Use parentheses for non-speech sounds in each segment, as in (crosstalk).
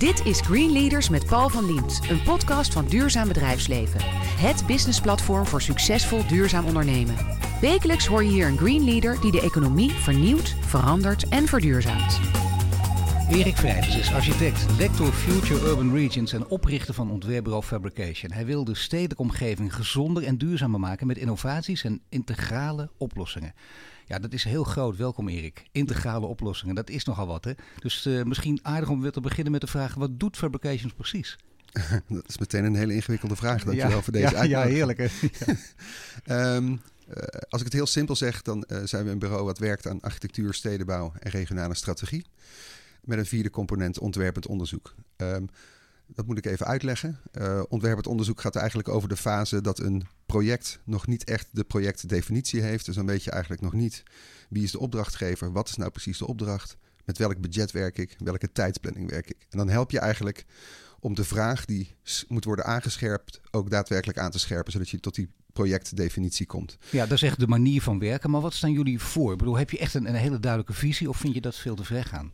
Dit is Green Leaders met Paul van Liemt, een podcast van Duurzaam Bedrijfsleven. Het businessplatform voor succesvol duurzaam ondernemen. Wekelijks hoor je hier een Green Leader die de economie vernieuwt, verandert en verduurzaamt. Erik Vrijvers is architect, lector Future Urban Regions en oprichter van ontwerpbureau Fabrication. Hij wil de stedelijke omgeving gezonder en duurzamer maken met innovaties en integrale oplossingen. Ja, dat is heel groot. Welkom Erik. Integrale oplossingen, dat is nogal wat hè. Dus uh, misschien aardig om weer te beginnen met de vraag, wat doet Fabrications precies? (laughs) dat is meteen een hele ingewikkelde vraag. Dankjewel ja, voor deze ja, Ja, heerlijk hè. (laughs) Um, uh, als ik het heel simpel zeg, dan uh, zijn we een bureau wat werkt aan architectuur, stedenbouw en regionale strategie. Met een vierde component ontwerpend onderzoek. Um, dat moet ik even uitleggen. Uh, ontwerpend onderzoek gaat eigenlijk over de fase dat een project nog niet echt de projectdefinitie heeft. Dus dan weet je eigenlijk nog niet wie is de opdrachtgever, wat is nou precies de opdracht, met welk budget werk ik, welke tijdsplanning werk ik. En dan help je eigenlijk om de vraag die moet worden aangescherpt ook daadwerkelijk aan te scherpen, zodat je tot die projectdefinitie komt. Ja, dat is echt de manier van werken. Maar wat staan jullie voor? Ik bedoel, heb je echt een, een hele duidelijke visie of vind je dat veel te ver gaan?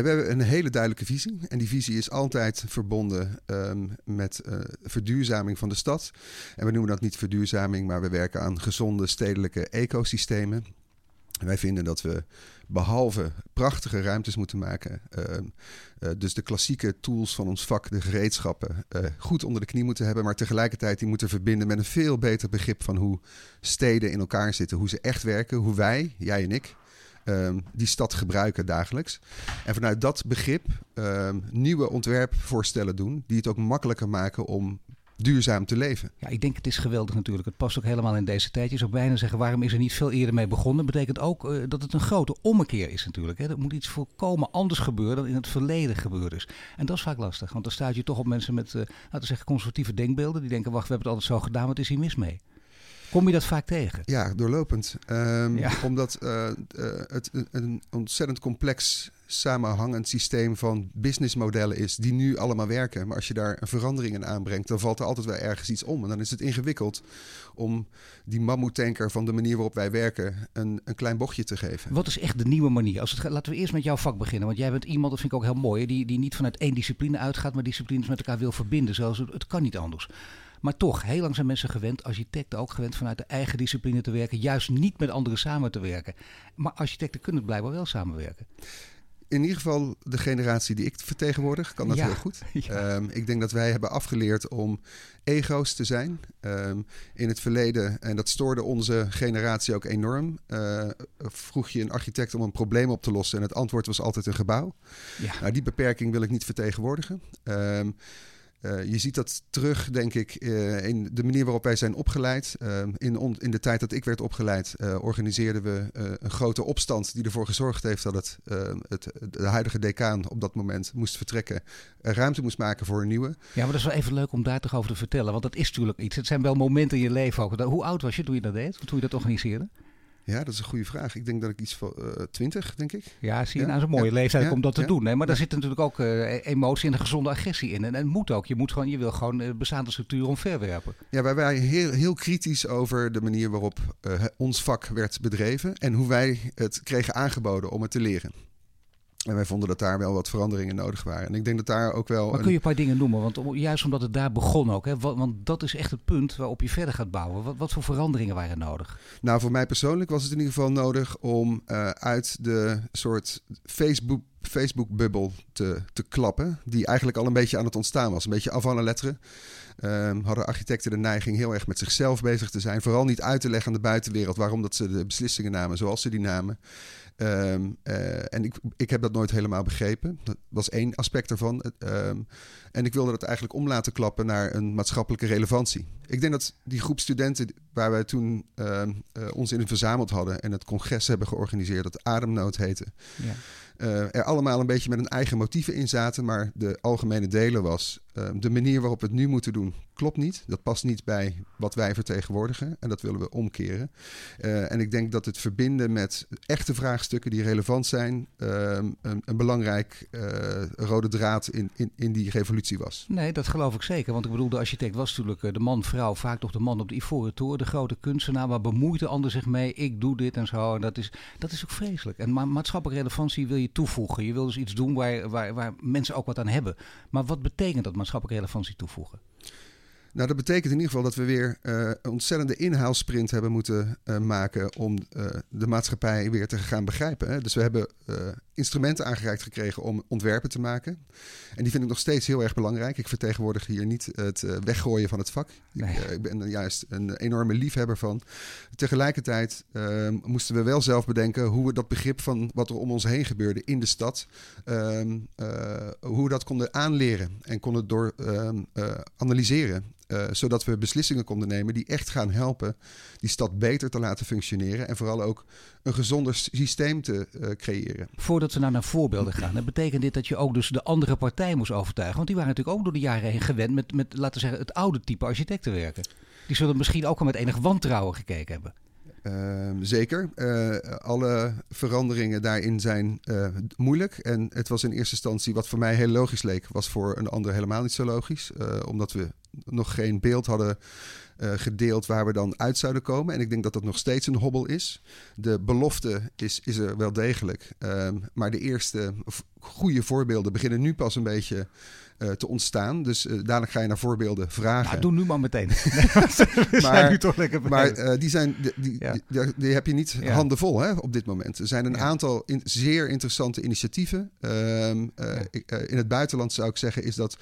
We hebben een hele duidelijke visie. En die visie is altijd verbonden um, met uh, verduurzaming van de stad. En we noemen dat niet verduurzaming, maar we werken aan gezonde stedelijke ecosystemen. En wij vinden dat we behalve prachtige ruimtes moeten maken, uh, uh, dus de klassieke tools van ons vak, de gereedschappen, uh, goed onder de knie moeten hebben, maar tegelijkertijd die moeten verbinden met een veel beter begrip van hoe steden in elkaar zitten, hoe ze echt werken, hoe wij, jij en ik, um, die stad gebruiken dagelijks. En vanuit dat begrip um, nieuwe ontwerpvoorstellen doen, die het ook makkelijker maken om duurzaam te leven. Ja, ik denk het is geweldig natuurlijk. Het past ook helemaal in deze tijd. Je zou bijna zeggen, waarom is er niet veel eerder mee begonnen? Betekent ook uh, dat het een grote ommekeer is natuurlijk. Hè. Er moet iets volkomen anders gebeuren dan in het verleden gebeurd is. En dat is vaak lastig, want dan staat je toch op mensen met, uh, laten zeggen, conservatieve denkbeelden. Die denken, wacht, we hebben het altijd zo gedaan, wat is hier mis mee? Kom je dat vaak tegen? Ja, doorlopend. Um, ja. Omdat uh, uh, het een ontzettend complex samenhangend systeem van businessmodellen is die nu allemaal werken. Maar als je daar een verandering in aanbrengt, dan valt er altijd wel ergens iets om. En dan is het ingewikkeld om die mammoetanker van de manier waarop wij werken een, een klein bochtje te geven. Wat is echt de nieuwe manier? Als het gaat, laten we eerst met jouw vak beginnen. Want jij bent iemand, dat vind ik ook heel mooi, die, die niet vanuit één discipline uitgaat, maar disciplines met elkaar wil verbinden. Zoals het, het kan niet anders. Maar toch, heel lang zijn mensen gewend, architecten ook gewend, vanuit de eigen discipline te werken. Juist niet met anderen samen te werken. Maar architecten kunnen blijkbaar wel samenwerken. In ieder geval de generatie die ik vertegenwoordig, kan dat ja, heel goed. (laughs) Ja. Um, ik denk dat wij hebben afgeleerd om ego's te zijn. Um, in het verleden, en dat stoorde onze generatie ook enorm, uh, vroeg je een architect om een probleem op te lossen en het antwoord was altijd een gebouw. Ja. Nou, die beperking wil ik niet vertegenwoordigen. Um, Uh, je ziet dat terug, denk ik, uh, in de manier waarop wij zijn opgeleid. Uh, in, in, de tijd dat ik werd opgeleid, organiseerden we een grote opstand die ervoor gezorgd heeft dat het, het, de huidige decaan op dat moment moest vertrekken. ruimte moest maken voor een nieuwe. Ja, maar dat is wel even leuk om daar toch over te vertellen. Want dat is natuurlijk iets. Het zijn wel momenten in je leven. Hoe oud was je toen je dat deed? Toen je dat organiseerde? Ja, dat is een goede vraag. Ik denk dat ik iets van uh, 20, denk ik. Ja, zie je, nou, is een mooie leeftijd om dat te doen. Hè? Maar daar zit natuurlijk ook uh, emotie en een gezonde agressie in. En, en moet ook. Je, moet gewoon, je wil gewoon uh, bestaande structuren omverwerpen. Ja, wij waren heel, heel kritisch over de manier waarop ons vak werd bedreven. En hoe wij het kregen aangeboden om het te leren. En wij vonden dat daar wel wat veranderingen nodig waren. En ik denk dat daar ook wel. Maar kun je een paar dingen noemen? Want juist omdat het daar begon ook. Hè? Want dat is echt het punt waarop je verder gaat bouwen. Wat, wat voor veranderingen waren nodig? Nou, voor mij persoonlijk was het in ieder geval nodig om uh, uit de soort Facebook. Facebook-bubbel te, te klappen, die eigenlijk al een beetje aan het ontstaan was. Een beetje la lettre. Um, hadden architecten de neiging heel erg met zichzelf bezig te zijn. Vooral niet uit te leggen aan de buitenwereld waarom dat ze de beslissingen namen zoals ze die namen. Um, uh, en ik, ik heb dat nooit helemaal begrepen. Dat was één aspect ervan. Um, en ik wilde dat eigenlijk om laten klappen naar een maatschappelijke relevantie. Ik denk dat die groep studenten waar wij toen uh, uh, ons in verzameld hadden en het congres hebben georganiseerd, dat Ademnood heette. Ja. Uh, er allemaal een beetje met een eigen motieven in zaten, maar de algemene delen was uh, de manier waarop we het nu moeten doen klopt niet. Dat past niet bij wat wij vertegenwoordigen en dat willen we omkeren. Uh, en ik denk dat het verbinden met echte vraagstukken die relevant zijn, een, een, belangrijk rode draad in, in, in die revolutie was. Nee, dat geloof ik zeker. Want ik bedoel, de architect was natuurlijk de man-vrouw, vaak toch de man op de ivoren toren, de grote kunstenaar, waar bemoeit de ander zich mee, ik doe dit en zo. En dat is, dat is ook vreselijk. En ma maatschappelijke relevantie wil je toevoegen. Je wil dus iets doen waar, waar, waar mensen ook wat aan hebben. Maar wat betekent dat maatschappelijke relevantie toevoegen? Nou, dat betekent in ieder geval dat we weer uh, een ontzettende inhaalsprint hebben moeten uh, maken om uh, de maatschappij weer te gaan begrijpen. Hè. Dus we hebben instrumenten aangereikt gekregen om ontwerpen te maken. En die vind ik nog steeds heel erg belangrijk. Ik vertegenwoordig hier niet het weggooien van het vak. Nee. Ik, ik, ben juist een enorme liefhebber van. Tegelijkertijd ehm, moesten we wel zelf bedenken hoe we dat begrip van wat er om ons heen gebeurde in de stad, ehm, hoe we dat konden aanleren en konden door ehm, analyseren. Uh, zodat we beslissingen konden nemen die echt gaan helpen die stad beter te laten functioneren. En vooral ook een gezonder systeem te uh, creëren. Voordat we nou naar voorbeelden gaan, betekent dit dat je ook dus de andere partij moest overtuigen. Want die waren natuurlijk ook door de jaren heen gewend met, met laten zeggen, het oude type architectenwerken. Die zullen misschien ook al met enig wantrouwen gekeken hebben. Uh, zeker. Uh, alle veranderingen daarin zijn uh, moeilijk. En het was in eerste instantie wat voor mij heel logisch leek, was voor een ander helemaal niet zo logisch. omdat we nog geen beeld hadden gedeeld waar we dan uit zouden komen. En ik denk dat dat nog steeds een hobbel is. De belofte is, is er wel degelijk. Um, maar de eerste goede voorbeelden beginnen nu pas een beetje te ontstaan. Dus uh, dadelijk ga je naar voorbeelden vragen. Nou, doe nu maar meteen. (laughs) (laughs) maar nu toch lekker maar die, zijn, die, die, ja. die, die, heb je niet ja. handen vol hè, op dit moment. Er zijn een aantal in, zeer interessante initiatieven. Um, in het buitenland zou ik zeggen is dat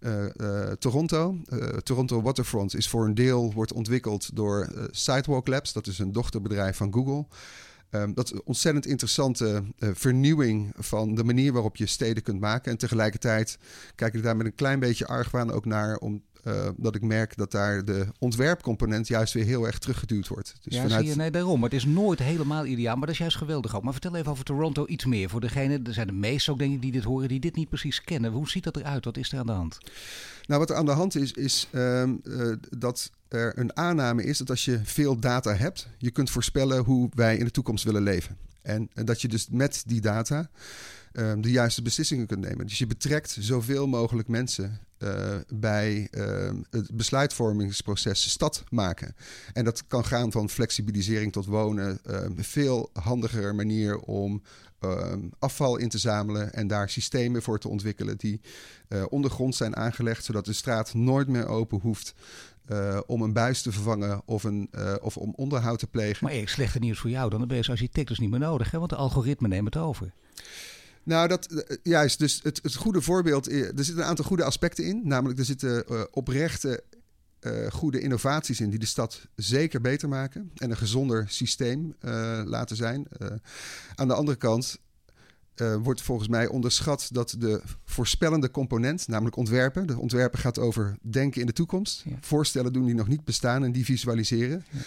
uh, uh, Toronto. Uh, Toronto Waterfront is voor een deel wordt ontwikkeld door Sidewalk Labs. Dat is een dochterbedrijf van Google. Um, dat is een ontzettend interessante vernieuwing van de manier waarop je steden kunt maken. En tegelijkertijd kijk ik daar met een klein beetje argwaan ook naar om uh, dat ik merk dat daar de ontwerpcomponent juist weer heel erg teruggeduwd wordt. Dus ja, vanuit... zie je, nee, daarom. Het is nooit helemaal ideaal, maar dat is juist geweldig ook. Maar vertel even over Toronto iets meer. Voor degene, er zijn de meesten ook denk ik die dit horen, die dit niet precies kennen. Hoe ziet dat eruit? Wat is er aan de hand? Nou, wat er aan de hand is, is um, uh, dat er een aanname is dat als je veel data hebt, je kunt voorspellen hoe wij in de toekomst willen leven. En, dat je dus met die data um, de juiste beslissingen kunt nemen. Dus je betrekt zoveel mogelijk mensen uh, bij uh, het besluitvormingsproces stad maken. En dat kan gaan van flexibilisering tot wonen. Een veel handiger manier om ehm, afval in te zamelen en daar systemen voor te ontwikkelen die eh, ondergrond zijn aangelegd, zodat de straat nooit meer open hoeft. Uh, om een buis te vervangen of, een, uh, of om onderhoud te plegen. Maar ik slechte nieuws voor jou, dan ben je als architect dus niet meer nodig, hè? want de algoritme neemt het over. Nou, dat, eh, juist. Dus het, het goede voorbeeld. Er zitten een aantal goede aspecten in. Namelijk, er zitten uh, oprechte goede innovaties in die de stad zeker beter maken. En een gezonder systeem laten zijn. aan de andere kant wordt volgens mij onderschat dat de voorspellende component, namelijk ontwerpen. De ontwerpen gaat over denken in de toekomst. Ja. Voorstellen doen die nog niet bestaan en die visualiseren. Ja.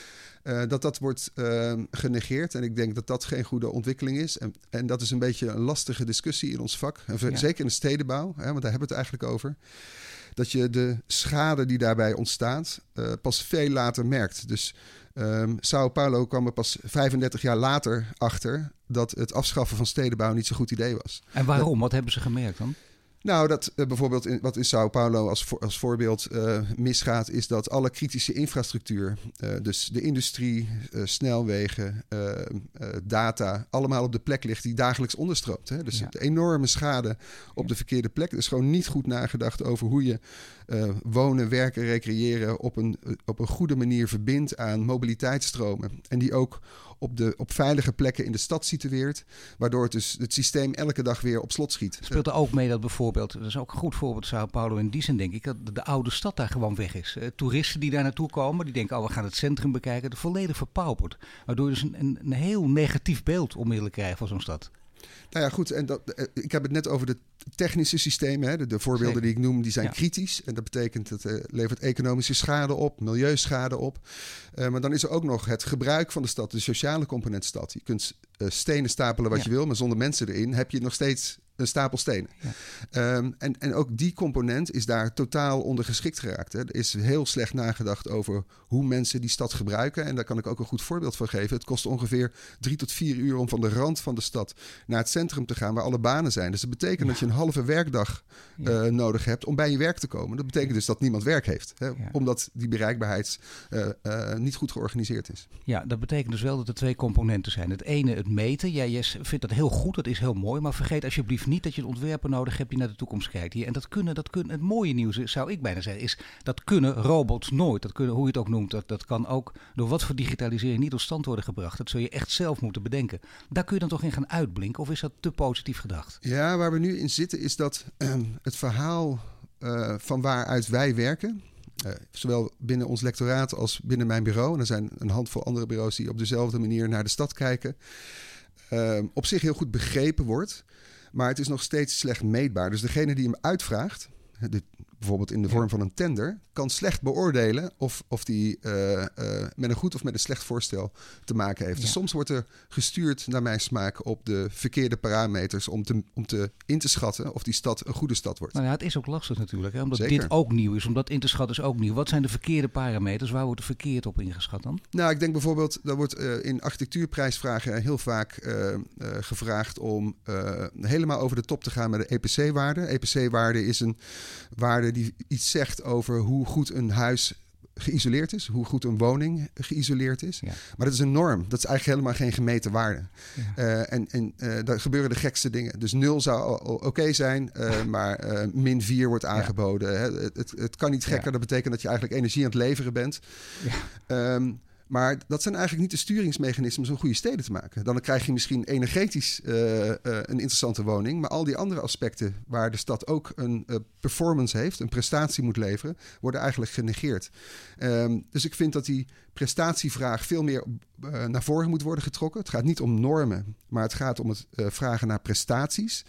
Uh, dat dat wordt uh, genegeerd. En ik denk dat dat geen goede ontwikkeling is. En, en dat is een beetje een lastige discussie in ons vak. En ja. Zeker in de stedenbouw, hè, want daar hebben we het eigenlijk over. Dat je de schade die daarbij ontstaat uh, pas veel later merkt. Dus um, Sao Paulo kwam er pas 35 jaar later achter dat het afschaffen van stedenbouw niet zo'n goed idee was. En waarom? Wat hebben ze gemerkt dan? Nou, dat uh, bijvoorbeeld in, wat in Sao Paulo als, voor, als voorbeeld uh, misgaat, is dat alle kritische infrastructuur, uh, dus de industrie, snelwegen, data, allemaal op de plek ligt die dagelijks onderstroomt. Hè? Dus ja. de enorme schade op ja. de verkeerde plek. Er is gewoon niet goed nagedacht over hoe je wonen, werken, recreëren op een, op een goede manier verbindt aan mobiliteitsstromen. En die ook op, de, op veilige plekken in de stad situeert. Waardoor het, dus, het systeem elke dag weer op slot schiet. Speelt er ook mee dat bijvoorbeeld, dat is ook een goed voorbeeld Sao Paulo in die zin denk ik, dat de oude stad daar gewoon weg is. Uh, toeristen die daar naartoe komen, die denken, oh we gaan het centrum bekijken, het volledig verpauperd. Waardoor je dus een, een, een heel negatief beeld onmiddellijk krijgt van zo'n stad. Nou ja, goed. En dat, eh, ik heb het net over de technische systemen. Hè. De, de voorbeelden Zeker. die ik noem, die zijn ja. kritisch. En dat betekent dat het uh, levert economische schade op, milieuschade op. Uh, maar dan is er ook nog het gebruik van de stad, de sociale component stad. Je kunt uh, stenen stapelen wat ja. je wil, maar zonder mensen erin heb je nog steeds een stapel stenen. Ja. Ehm, en, en ook die component is daar totaal ondergeschikt geraakt. Hè. Er is heel slecht nagedacht over hoe mensen die stad gebruiken. En daar kan ik ook een goed voorbeeld van geven. Het kost ongeveer drie tot vier uur om van de rand van de stad naar het centrum te gaan, waar alle banen zijn. Dus dat betekent dat je een halve werkdag uh, nodig hebt om bij je werk te komen. Dat betekent dus dat niemand werk heeft, hè, omdat die bereikbaarheid uh, uh, niet goed georganiseerd is. Ja, dat betekent dus wel dat er twee componenten zijn. Het ene, het meten. Jij ja, vindt dat heel goed, dat is heel mooi. Maar vergeet alsjeblieft niet dat je een ontwerper nodig hebt die naar de toekomst kijkt. Hier. En dat kunnen, dat kunnen, het mooie nieuws zou ik bijna zeggen, is dat kunnen robots nooit. Dat kunnen, hoe je het ook noemt, dat, dat kan ook door wat voor digitalisering niet tot stand worden gebracht. Dat zul je echt zelf moeten bedenken. Daar kun je dan toch in gaan uitblinken? Of is dat te positief gedacht? Ja, waar we nu in zitten is dat uh, het verhaal uh, van waaruit wij werken. Uh, zowel binnen ons lectoraat als binnen mijn bureau. En er zijn een handvol andere bureaus die op dezelfde manier naar de stad kijken. Uh, op zich heel goed begrepen wordt. Maar het is nog steeds slecht meetbaar. Dus degene die hem uitvraagt, de, bijvoorbeeld in de vorm van een tender, kan slecht beoordelen of, of die uh, uh, met een goed of met een slecht voorstel te maken heeft. Ja. Dus soms wordt er gestuurd, naar mijn smaak, op de verkeerde parameters om te, om te in te schatten of die stad een goede stad wordt. Nou ja, het is ook lastig natuurlijk, hè? omdat Zeker. dit ook nieuw is. Omdat in te schatten is ook nieuw. Wat zijn de verkeerde parameters? Waar wordt er verkeerd op ingeschat dan? Nou, ik denk bijvoorbeeld, er wordt uh, in architectuurprijsvragen heel vaak gevraagd om helemaal over de top te gaan met de EPC-waarde. EPC-waarde is een waarde die iets zegt over hoe goed een huis geïsoleerd is, hoe goed een woning geïsoleerd is. Ja. Maar dat is een norm. Dat is eigenlijk helemaal geen gemeten waarde. Ja. Uh, en en uh, daar gebeuren de gekste dingen. Dus nul zou oké okay zijn, uh, (laughs) maar min 4 wordt aangeboden. Ja. Het, het, het, kan niet gekker. Dat betekent dat je eigenlijk energie aan het leveren bent. Um, maar dat zijn eigenlijk niet de sturingsmechanismen om goede steden te maken. Dan krijg je misschien energetisch uh, uh, een interessante woning. Maar al die andere aspecten waar de stad ook een uh, performance heeft, een prestatie moet leveren, worden eigenlijk genegeerd. Um, dus ik vind dat die prestatievraag veel meer naar voren moet worden getrokken. Het gaat niet om normen, maar het gaat om het vragen naar prestaties.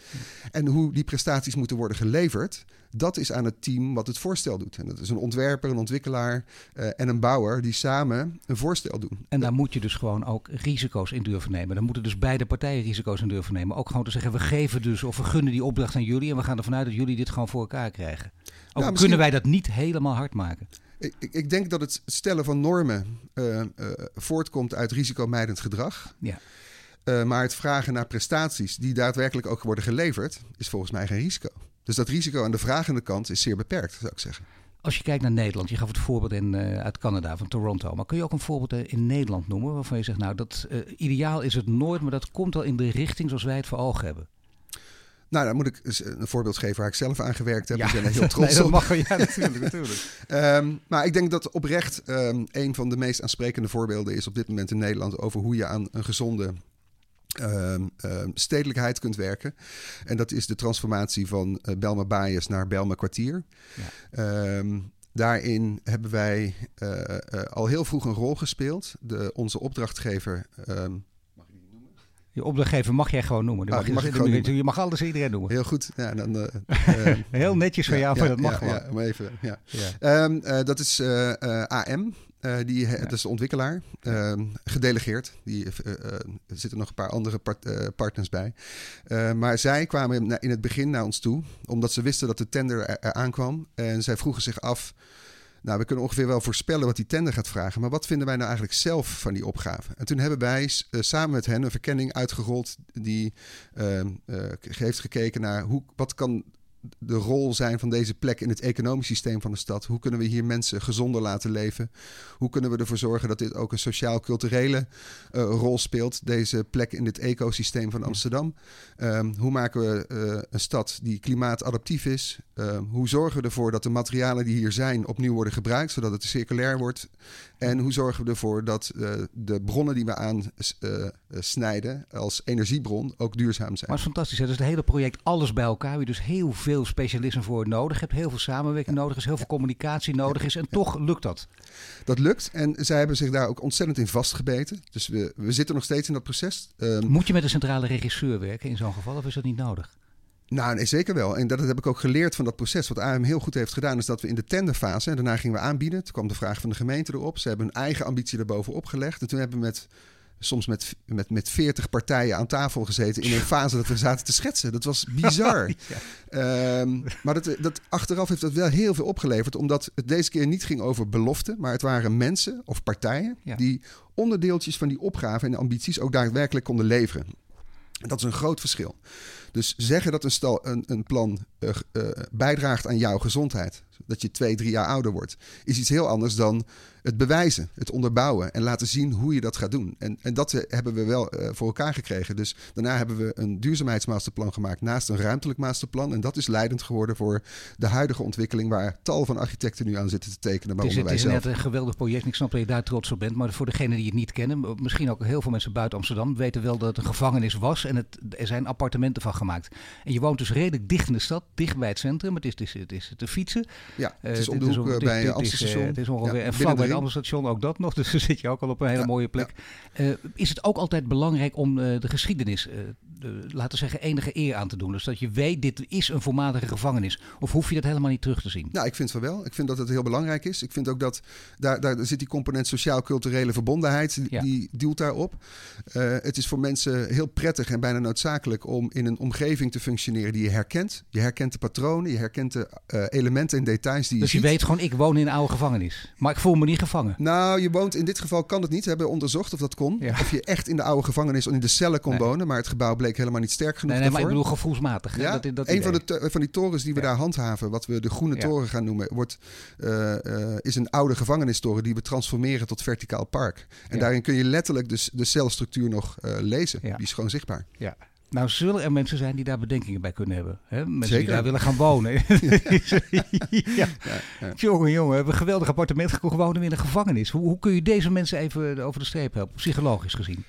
En hoe die prestaties moeten worden geleverd dat is aan het team wat het voorstel doet. En dat is een ontwerper, een ontwikkelaar uh, en een bouwer die samen een voorstel doen. En daar moet je dus gewoon ook risico's in durven nemen. Dan moeten dus beide partijen risico's in durven nemen. Ook gewoon te zeggen, we geven dus of we gunnen die opdracht aan jullie en we gaan ervan uit dat jullie dit gewoon voor elkaar krijgen. Ook nou, misschien... kunnen wij dat niet helemaal hard maken. Ik, ik, denk dat het stellen van normen uh, uh, voortkomt uit risicomijdend gedrag. Ja. Uh, maar het vragen naar prestaties die daadwerkelijk ook worden geleverd, is volgens mij geen risico. Dus dat risico aan de vragende kant is zeer beperkt, zou ik zeggen. Als je kijkt naar Nederland, je gaf het voorbeeld in, uh, uit Canada, van Toronto. Maar kun je ook een voorbeeld in Nederland noemen waarvan je zegt, nou, dat uh, ideaal is het nooit, maar dat komt wel in de richting zoals wij het voor ogen hebben? Nou, dan moet ik een voorbeeld geven waar ik zelf aan gewerkt heb. Ja, ik ben er heel (laughs) trots nee, dat mag wel. Ja, (laughs) natuurlijk. natuurlijk. um, maar ik denk dat oprecht um, een van de meest aansprekende voorbeelden is op dit moment in Nederland over hoe je aan een gezonde Um, um, stedelijkheid kunt werken. En dat is de transformatie van uh, Belma Baaiers naar Belma Kwartier. Ja. Um, daarin hebben wij uh, uh, al heel vroeg een rol gespeeld. De, onze opdrachtgever. mag ik die noemen? Je opdrachtgever mag jij gewoon noemen. Ah, mag, mag je, noemen. je mag alles iedereen noemen. Heel goed. Ja, dan, (laughs) heel netjes van jou, maar dat mag ja, gewoon. Ja, maar even, ja. dat is AM. Uh, die, ja. Dat is de ontwikkelaar, uh, gedelegeerd. Die, uh, er zitten nog een paar andere part, partners bij. maar zij kwamen in het begin naar ons toe, omdat ze wisten dat de tender er, er aankwam. En zij vroegen zich af, nou, we kunnen ongeveer wel voorspellen wat die tender gaat vragen. Maar wat vinden wij nou eigenlijk zelf van die opgave? En toen hebben wij uh, samen met hen een verkenning uitgerold die uh, uh, heeft gekeken naar hoe, wat kan de rol zijn van deze plek in het economisch systeem van de stad? Hoe kunnen we hier mensen gezonder laten leven? Hoe kunnen we ervoor zorgen dat dit ook een sociaal-culturele uh, rol speelt, deze plek in het ecosysteem van Amsterdam? Um, hoe maken we uh, een stad die klimaatadaptief is? Um, hoe zorgen we ervoor dat de materialen die hier zijn opnieuw worden gebruikt, zodat het circulair wordt? En hoe zorgen we ervoor dat uh, de bronnen die we aansnijden als energiebron ook duurzaam zijn? Maar het is fantastisch. Hè? Dus het hele project, alles bij elkaar, waar je dus heel veel specialismen voor nodig hebt, heel veel samenwerking nodig is, heel veel communicatie nodig is. En toch lukt dat. Dat lukt. En zij hebben zich daar ook ontzettend in vastgebeten. Dus we, we zitten nog steeds in dat proces. Um, Moet je met een centrale regisseur werken in zo'n geval, of is dat niet nodig? Nou, nee, zeker wel. En dat heb ik ook geleerd van dat proces. Wat AM heel goed heeft gedaan, is dat we in de tenderfase, en daarna gingen we aanbieden. Toen kwam de vraag van de gemeente erop. Ze hebben hun eigen ambitie erbovenop gelegd. En toen hebben we met soms met, met, met 40 partijen aan tafel gezeten in een (laughs) fase dat we zaten te schetsen. Dat was bizar. (laughs) Ehm, maar dat, dat, achteraf heeft dat wel heel veel opgeleverd, omdat het deze keer niet ging over beloften, maar het waren mensen of partijen die onderdeeltjes van die opgaven en ambities ook daadwerkelijk konden leveren. Dat is een groot verschil. Dus zeggen dat een, stal, een, een plan uh, uh, bijdraagt aan jouw gezondheid, dat je twee, drie jaar ouder wordt, is iets heel anders dan het bewijzen, het onderbouwen en laten zien hoe je dat gaat doen. En, en dat hebben we wel uh, voor elkaar gekregen. Dus daarna hebben we een duurzaamheidsmasterplan gemaakt naast een ruimtelijk masterplan. En dat is leidend geworden voor de huidige ontwikkeling waar tal van architecten nu aan zitten te tekenen. Het is, het is net een geweldig project. Ik snap dat je daar trots op bent. Maar voor degenen die het niet kennen, misschien ook heel veel mensen buiten Amsterdam, weten wel dat het een gevangenis was. En het, er zijn appartementen van gemaakt. En je woont dus redelijk dicht in de stad, dicht bij het centrum. Het is, het is, het is te fietsen. Ja, het is om de hoek uh, bij Amsterdam. Het is ongeveer ja, en vlak bij station ook dat nog. (laughs) Dus dan zit je ook al op een hele mooie plek. Uh, is het ook altijd belangrijk om uh, de geschiedenis, uh, de, laten we zeggen, enige eer aan te doen? Dus dat je weet, dit is een voormalige gevangenis. Of hoef je dat helemaal niet terug te zien? Nou, ik vind van wel. Ik vind dat het heel belangrijk is. Ik vind ook dat daar, daar zit die component sociaal-culturele verbondenheid, die, duwt daarop. het is voor mensen heel prettig en bijna noodzakelijk om in een omgeving te functioneren die je herkent. Je herkent de patronen, je herkent de elementen en details die je Dus je ziet. weet gewoon, ik woon in een oude gevangenis. Maar ik voel me niet gevangen. Nou, je woont in dit geval kan het niet. We hebben onderzocht of dat kon. Ja. Of je echt in de oude gevangenis of in de cellen kon nee. wonen. Maar het gebouw bleek helemaal niet sterk genoeg. Nee, nee maar ik bedoel gevoelsmatig. Ja, dat, dat een van, de, van die torens die we ja. daar handhaven, wat we de groene toren gaan noemen, wordt, uh, uh, is een oude gevangenistoren die we transformeren tot verticaal park. En daarin kun je letterlijk dus de celstructuur nog lezen. Die is gewoon zichtbaar. Ja. Nou, zullen er mensen zijn die daar bedenkingen bij kunnen hebben? Hè? Mensen Zeker. die daar willen gaan wonen. (laughs) ja. Jongen, jongen, we hebben een geweldig appartement gekocht, wonen we in een gevangenis. Hoe, hoe kun je deze mensen even over de streep helpen, psychologisch gezien?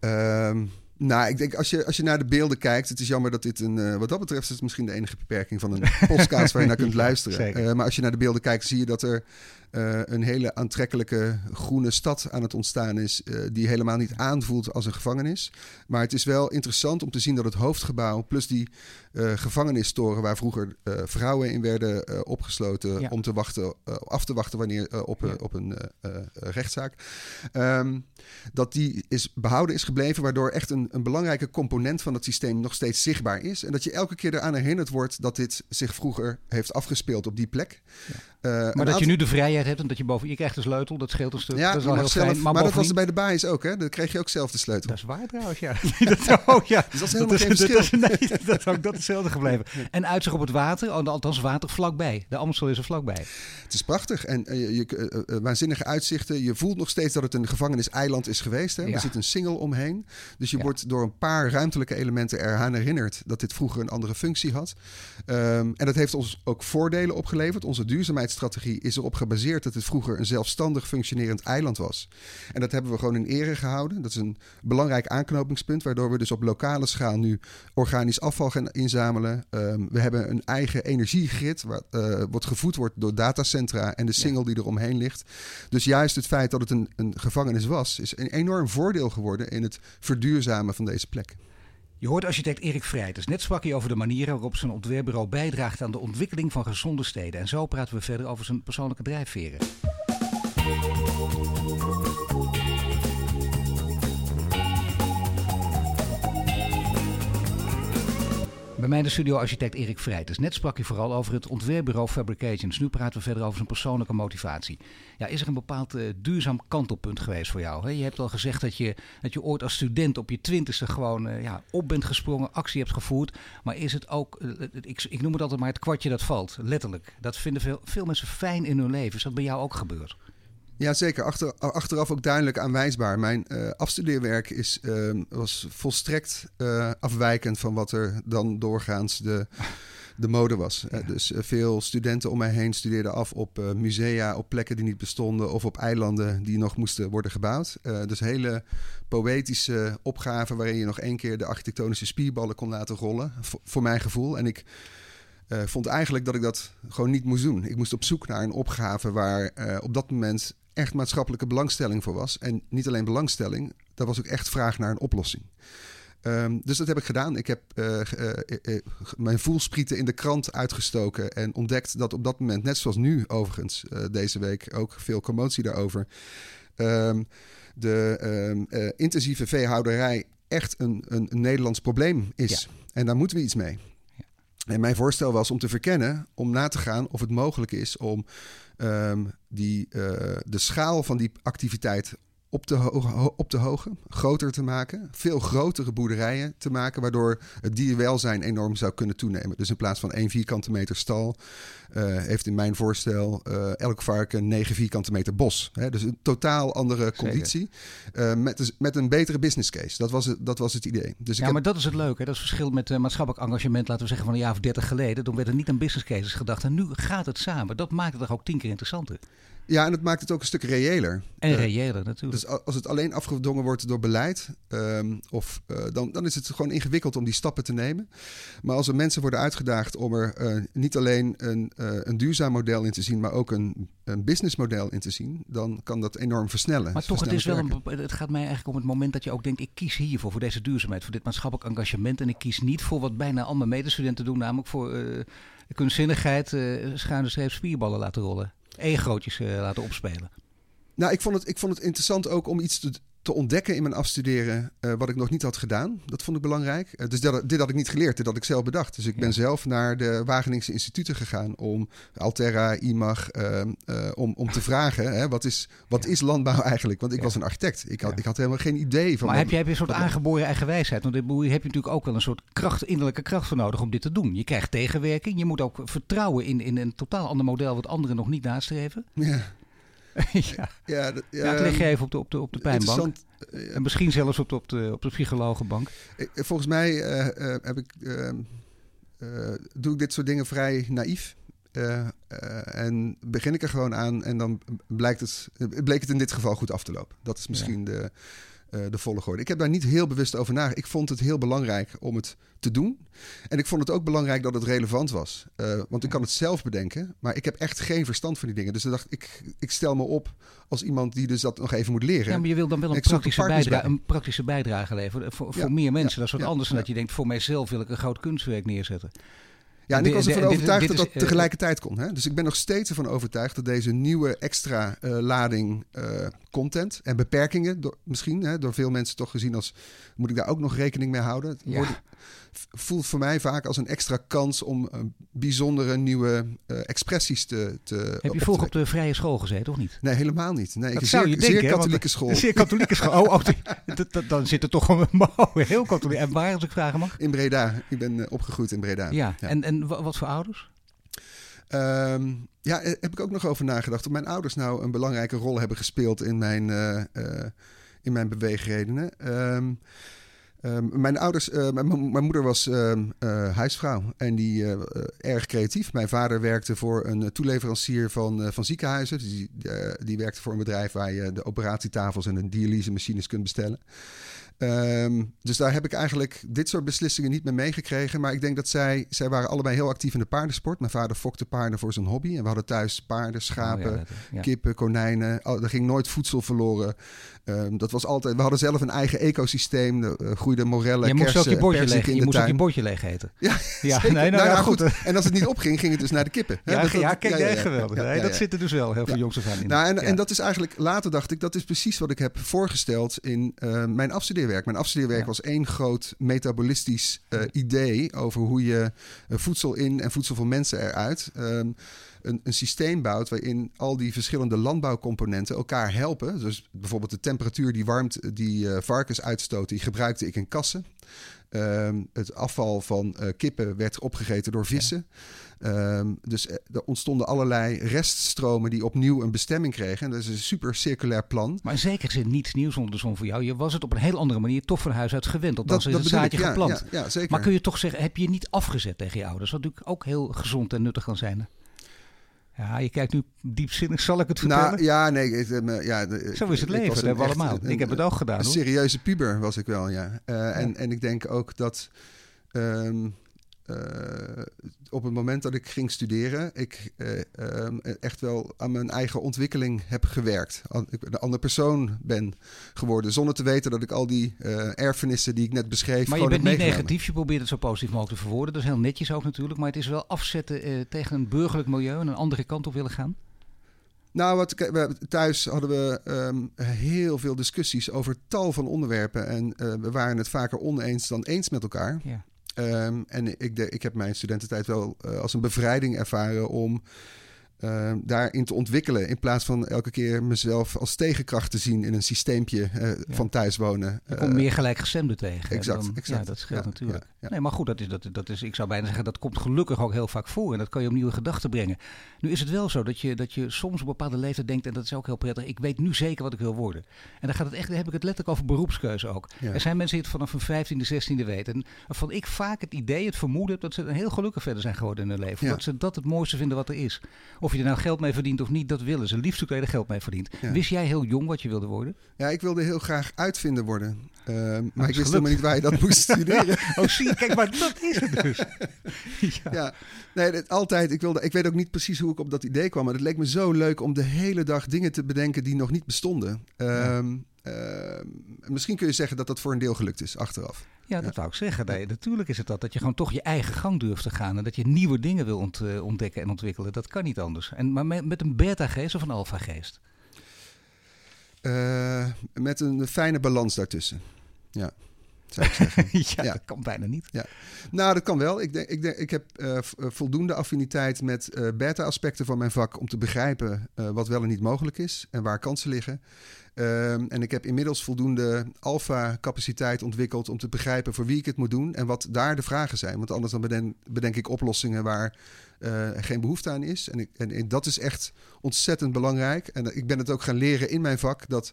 Um, nou, ik denk als je, als je naar de beelden kijkt, het is jammer dat dit een, uh, wat dat betreft, is het misschien de enige beperking van een (laughs) podcast waar je naar kunt luisteren. Uh, maar als je naar de beelden kijkt, zie je dat er uh, een hele aantrekkelijke groene stad aan het ontstaan is, die helemaal niet aanvoelt als een gevangenis. Maar het is wel interessant om te zien dat het hoofdgebouw, plus die gevangenistoren waar vroeger vrouwen in werden opgesloten ja. om te wachten, af te wachten wanneer op, ja. op een rechtszaak, um, dat die is behouden is gebleven, waardoor echt een een belangrijke component van het systeem nog steeds zichtbaar is. En dat je elke keer eraan herinnerd wordt dat dit zich vroeger heeft afgespeeld op die plek. Ja. Uh, maar dat je nu de vrijheid hebt en dat je boven... Je krijgt een sleutel, dat scheelt een stuk. Ja, dat is wel heel zelf, fijn. Maar, maar dat was er bij de baas ook, hè? Dan kreeg je ook zelf de sleutel. Dat is waar trouwens, ja. (laughs) (laughs) dat, oh, ja. Dus dat is helemaal dat geen is, verschil. Dat is, nee, dat is ook dat hetzelfde gebleven. En uitzicht op het water, althans water vlakbij. De Amstel is er vlakbij. Het is prachtig. En uh, je, uh, waanzinnige uitzichten. Je voelt nog steeds dat het een gevangenis-eiland is geweest. Hè? Ja. Er zit een single omheen. Dus je ja. wordt door een paar ruimtelijke elementen eraan herinnerd... dat dit vroeger een andere functie had. Um, en dat heeft ons ook voordelen opgeleverd. Onze duurzaamheidsstrategie is erop op dat het vroeger een zelfstandig functionerend eiland was. En dat hebben we gewoon in ere gehouden. Dat is een belangrijk aanknopingspunt, waardoor we dus op lokale schaal nu organisch afval gaan inzamelen. Um, we hebben een eigen energiegrid, wat, uh, wat gevoed wordt door datacentra en de single die er omheen ligt. Dus juist het feit dat het een, een gevangenis was, is een enorm voordeel geworden in het verduurzamen van deze plek. Je hoort architect Erik Vrijters. Net sprak hij over de manier waarop zijn ontwerpbureau bijdraagt aan de ontwikkeling van gezonde steden. En zo praten we verder over zijn persoonlijke drijfveren. Bij mij de studio-architect Erik Vrijters. Net sprak hij vooral over het ontwerpbureau Fabrications. Nu praten we verder over zijn persoonlijke motivatie. Ja, is er een bepaald uh, duurzaam kantelpunt geweest voor jou? Hè? Je hebt al gezegd dat je, dat je ooit als student op je twintigste gewoon uh, ja, op bent gesprongen, actie hebt gevoerd. Maar is het ook, uh, ik, ik noem het altijd maar het kwartje dat valt, letterlijk. Dat vinden veel, veel mensen fijn in hun leven. Is dat bij jou ook gebeurd? Ja, zeker. Achter, achteraf ook duidelijk aanwijsbaar. Mijn uh, afstudeerwerk is, uh, was volstrekt uh, afwijkend van wat er dan doorgaans de, de mode was. Ja. dus veel studenten om mij heen studeerden af op musea, op plekken die niet bestonden of op eilanden die nog moesten worden gebouwd. dus hele poëtische opgaven waarin je nog één keer de architectonische spierballen kon laten rollen, voor mijn gevoel. En ik uh, vond eigenlijk dat ik dat gewoon niet moest doen. Ik moest op zoek naar een opgave waar uh, op dat moment echt maatschappelijke belangstelling voor was. En niet alleen belangstelling, daar was ook echt vraag naar een oplossing. Um, dus dat heb ik gedaan. Ik heb uh, uh, mijn voelsprieten in de krant uitgestoken en ontdekt dat op dat moment, net zoals nu overigens, deze week ook veel commotie daarover, ehm, de ehm, eh, intensieve veehouderij echt een, een, een Nederlands probleem is. En daar moeten we iets mee. En mijn voorstel was om te verkennen, om na te gaan of het mogelijk is om ehm, die, eh, de schaal van die activiteit op te, ho op te hogen, groter te maken, veel grotere boerderijen te maken, waardoor het dierwelzijn enorm zou kunnen toenemen. Dus in plaats van één vierkante meter stal, uh, heeft in mijn voorstel uh, elk varken 9 vierkante meter bos. Hè? Dus een totaal andere conditie, uh, met, dus, met een betere business case. Dat was het, dat was het idee. Dus ja, heb... maar dat is het leuke. Hè? Dat is het verschil met maatschappelijk engagement, laten we zeggen van een jaar of dertig geleden. Toen werd er niet aan business cases gedacht en nu gaat het samen. Dat maakt het toch ook tien keer interessanter. Ja, en het maakt het ook een stuk reëler. En reëler natuurlijk. Dus als het alleen afgedongen wordt door beleid, um, of, uh, dan, dan is het gewoon ingewikkeld om die stappen te nemen. Maar als er mensen worden uitgedaagd om er uh, niet alleen een, uh, een duurzaam model in te zien, maar ook een, een businessmodel in te zien, dan kan dat enorm versnellen. Maar toch, het, is wel een, het gaat mij eigenlijk om het moment dat je ook denkt, ik kies hiervoor, voor deze duurzaamheid, voor dit maatschappelijk engagement. En ik kies niet voor wat bijna al mijn medestudenten doen, namelijk voor kunstzinnigheid, schuine streep spierballen laten rollen egootjes uh, laten opspelen? Nou, ik vond, het, ik vond het interessant ook om iets te, te ontdekken in mijn afstuderen uh, wat ik nog niet had gedaan. Dat vond ik belangrijk. Uh, dus dat, dit had ik niet geleerd, dit had ik zelf bedacht. Dus ik ben zelf naar de Wageningse instituten gegaan om Alterra, IMAG, uh, om, om te vragen hè, wat, is, wat ja. is landbouw eigenlijk? Want ik ja. was een architect. Ik had, ik had helemaal geen idee van. Maar heb je, heb je een soort aangeboren eigen wijsheid? Want daar heb je natuurlijk ook wel een soort kracht, innerlijke kracht voor nodig om dit te doen. Je krijgt tegenwerking. Je moet ook vertrouwen in, in een totaal ander model wat anderen nog niet nastreven. Ja. (laughs) ja. Ja, dat, ja, ja, het je even op de, op de, op de pijnbank. Uh, en misschien zelfs op de, op de, op de psychologenbank. Volgens mij uh, uh, heb ik, doe ik dit soort dingen vrij naïef. en begin ik er gewoon aan en dan blijkt het, bleek het in dit geval goed af te lopen. Dat is misschien de, uh, de volgorde. Ik heb daar niet heel bewust over nagedacht. Ik vond het heel belangrijk om het te doen. En ik vond het ook belangrijk dat het relevant was. Uh, want ik kan het zelf bedenken, maar ik heb echt geen verstand van die dingen. Dus ik dacht ik, ik stel me op als iemand die dus dat nog even moet leren. Ja, maar je wil dan wel een, praktische, bijdrage, een praktische bijdrage leveren voor, voor ja, meer mensen. Ja, dat is wat anders dan dat je denkt, voor mijzelf wil ik een groot kunstwerk neerzetten. Ja, en ik was ervan overtuigd dat dat tegelijkertijd kon. Hè? Dus ik ben nog steeds ervan overtuigd dat deze nieuwe extra uh, lading uh, content en beperkingen, door, misschien hè, door veel mensen toch gezien als, moet ik daar ook nog rekening mee houden? Ja. Wordt, voelt voor mij vaak als een extra kans om uh, bijzondere nieuwe expressies te, te Heb je vroeger op de vrije school gezeten, of niet? Nee, helemaal niet. Nee, dat ik zou zeer, je denken, zeer katholieke school. (laughs) Zeer katholieke school. Oh, oh dat, dat, dan zit er toch een (laughs) oh, heel katholiek. En waar, als ik vragen mag? In Breda. Ik ben opgegroeid in Breda. Ja, ja. En, en wat voor ouders? Um, ja, heb ik ook nog over nagedacht. Of mijn ouders nou een belangrijke rol hebben gespeeld in mijn, uh, in mijn beweegredenen. Um, Um, mijn ouders, uh, mijn, moeder was huisvrouw en die erg creatief. Mijn vader werkte voor een toeleverancier van, van ziekenhuizen. Dus die, die werkte voor een bedrijf waar je de operatietafels en de dialysemachines kunt bestellen. Um, dus daar heb ik eigenlijk dit soort beslissingen niet meer meegekregen. Maar ik denk dat zij, zij waren allebei heel actief in de paardensport. Mijn vader fokte paarden voor zijn hobby. En we hadden thuis paarden, schapen, oh ja, ja. kippen, konijnen. Er ging nooit voedsel verloren. Um, dat was altijd, we hadden zelf een eigen ecosysteem. Er uh, groeiden morellen, je kersen, moest ook je bordje leeg, je moest tuin. ook je bordje leeg eten. Ja, (laughs) ja nee, nou, nou ja, ja, goed. En als het niet opging, ging het dus naar de kippen. Ja, dat, ja, kijk, geweldig. nee, dat zit er dus wel heel veel jongs af aan in. Nou, en, en dat is eigenlijk, later dacht ik, dat is precies wat ik heb voorgesteld in uh, mijn afstudeerwerk. Mijn afstudeerwerk Ja. was één groot metabolistisch uh, idee over hoe je uh, voedsel in en voedsel voor mensen eruit. Um, een, een, systeem bouwt waarin al die verschillende landbouwcomponenten elkaar helpen. Dus bijvoorbeeld de temperatuur die warmt die uh, varkens uitstoten, die gebruikte ik in kassen. Um, het afval van uh, kippen werd opgegeten door vissen. Ja. Um, dus er ontstonden allerlei reststromen die opnieuw een bestemming kregen. En dat is een super circulair plan. Maar zeker zit niets nieuws onder de zon voor jou. Je was het op een heel andere manier toch van huis uit gewend. Althans, dat is het zaadje ik, ja, geplant. Ja, ja, zeker. Maar kun je toch zeggen, heb je je niet afgezet tegen je ouders? Wat natuurlijk ook heel gezond en nuttig kan zijn. Ja, je kijkt nu diepzinnig. Zal ik het vertellen? Nou, ja, nee. Uh, ja, de, Zo is het leven, dat hebben we allemaal. Een, ik heb het ook gedaan. Een hoor. serieuze puber was ik wel, ja. Uh, ja. En, en ik denk ook dat... Um, uh, op het moment dat ik ging studeren, ik um, echt wel aan mijn eigen ontwikkeling heb gewerkt. Ik een andere persoon ben geworden, zonder te weten dat ik al die uh, erfenissen die ik net beschreef. Maar je bent niet negatief, je probeert het zo positief mogelijk te verwoorden. Dat is heel netjes ook natuurlijk, maar het is wel afzetten tegen een burgerlijk milieu en een andere kant op willen gaan. Nou, wat, thuis hadden we ehm, heel veel discussies over tal van onderwerpen. En uh, we waren het vaker oneens dan eens met elkaar. Ja. Um, en ik, ik heb mijn studententijd wel uh, als een bevrijding ervaren om uh, daarin te ontwikkelen. In plaats van elke keer mezelf als tegenkracht te zien in een systeempje uh, ja. van thuiswonen. Je komt meer gelijkgestemden tegen. Exact, dan, exact. Ja, dat scheelt ja, natuurlijk. Ja, nee, maar goed, dat is, dat, dat is, ik zou bijna zeggen, dat komt gelukkig ook heel vaak voor. En dat kan je op nieuwe gedachten brengen. Nu is het wel zo dat je, dat je soms op een bepaalde leeftijd denkt, en dat is ook heel prettig, ik weet nu zeker wat ik wil worden. En dan gaat het echt, dan heb ik het letterlijk over beroepskeuze ook. Er zijn mensen die het vanaf hun 15e, 16e weten. En waarvan ik vaak het idee, het vermoeden heb dat ze heel gelukkig verder zijn geworden in hun leven. Dat ze dat het mooiste vinden wat er is. Of je er nou geld mee verdient of niet, dat willen ze. Liefst ook er geld mee verdient. Ja. Wist jij heel jong wat je wilde worden? Ja, ik wilde heel graag uitvinder worden. Uh, maar, maar ik wist helemaal niet waar je dat moest (laughs) studeren. oh, zie je, kijk, maar dat is het dus. (laughs) ja. ja, nee, dat, altijd. Ik, wilde, ik weet ook niet precies hoe ik op dat idee kwam. Maar het leek me zo leuk om de hele dag dingen te bedenken die nog niet bestonden. Um, uh, misschien kun je zeggen dat dat voor een deel gelukt is, achteraf. Ja, dat ja. wou ik zeggen. Nee, natuurlijk is het dat. Dat je gewoon toch je eigen gang durft te gaan. En dat je nieuwe dingen wil ont, uh, ontdekken en ontwikkelen. Dat kan niet anders. En, maar met, een beta-geest of een alpha-geest? Uh, met een fijne balans daartussen. Ja. Zou ik zeggen. (laughs) ja, ja, dat kan bijna niet. Ja. Nou, dat kan wel. Ik, denk, ik, denk, ik heb uh, voldoende affiniteit met uh, beta-aspecten van mijn vak om te begrijpen uh, wat wel en niet mogelijk is en waar kansen liggen. Um, en ik heb inmiddels voldoende alfa-capaciteit ontwikkeld om te begrijpen voor wie ik het moet doen en wat daar de vragen zijn. Want anders dan bedenk, bedenk ik oplossingen waar geen behoefte aan is. En, ik, en, en, dat is echt ontzettend belangrijk. En ik ben het ook gaan leren in mijn vak dat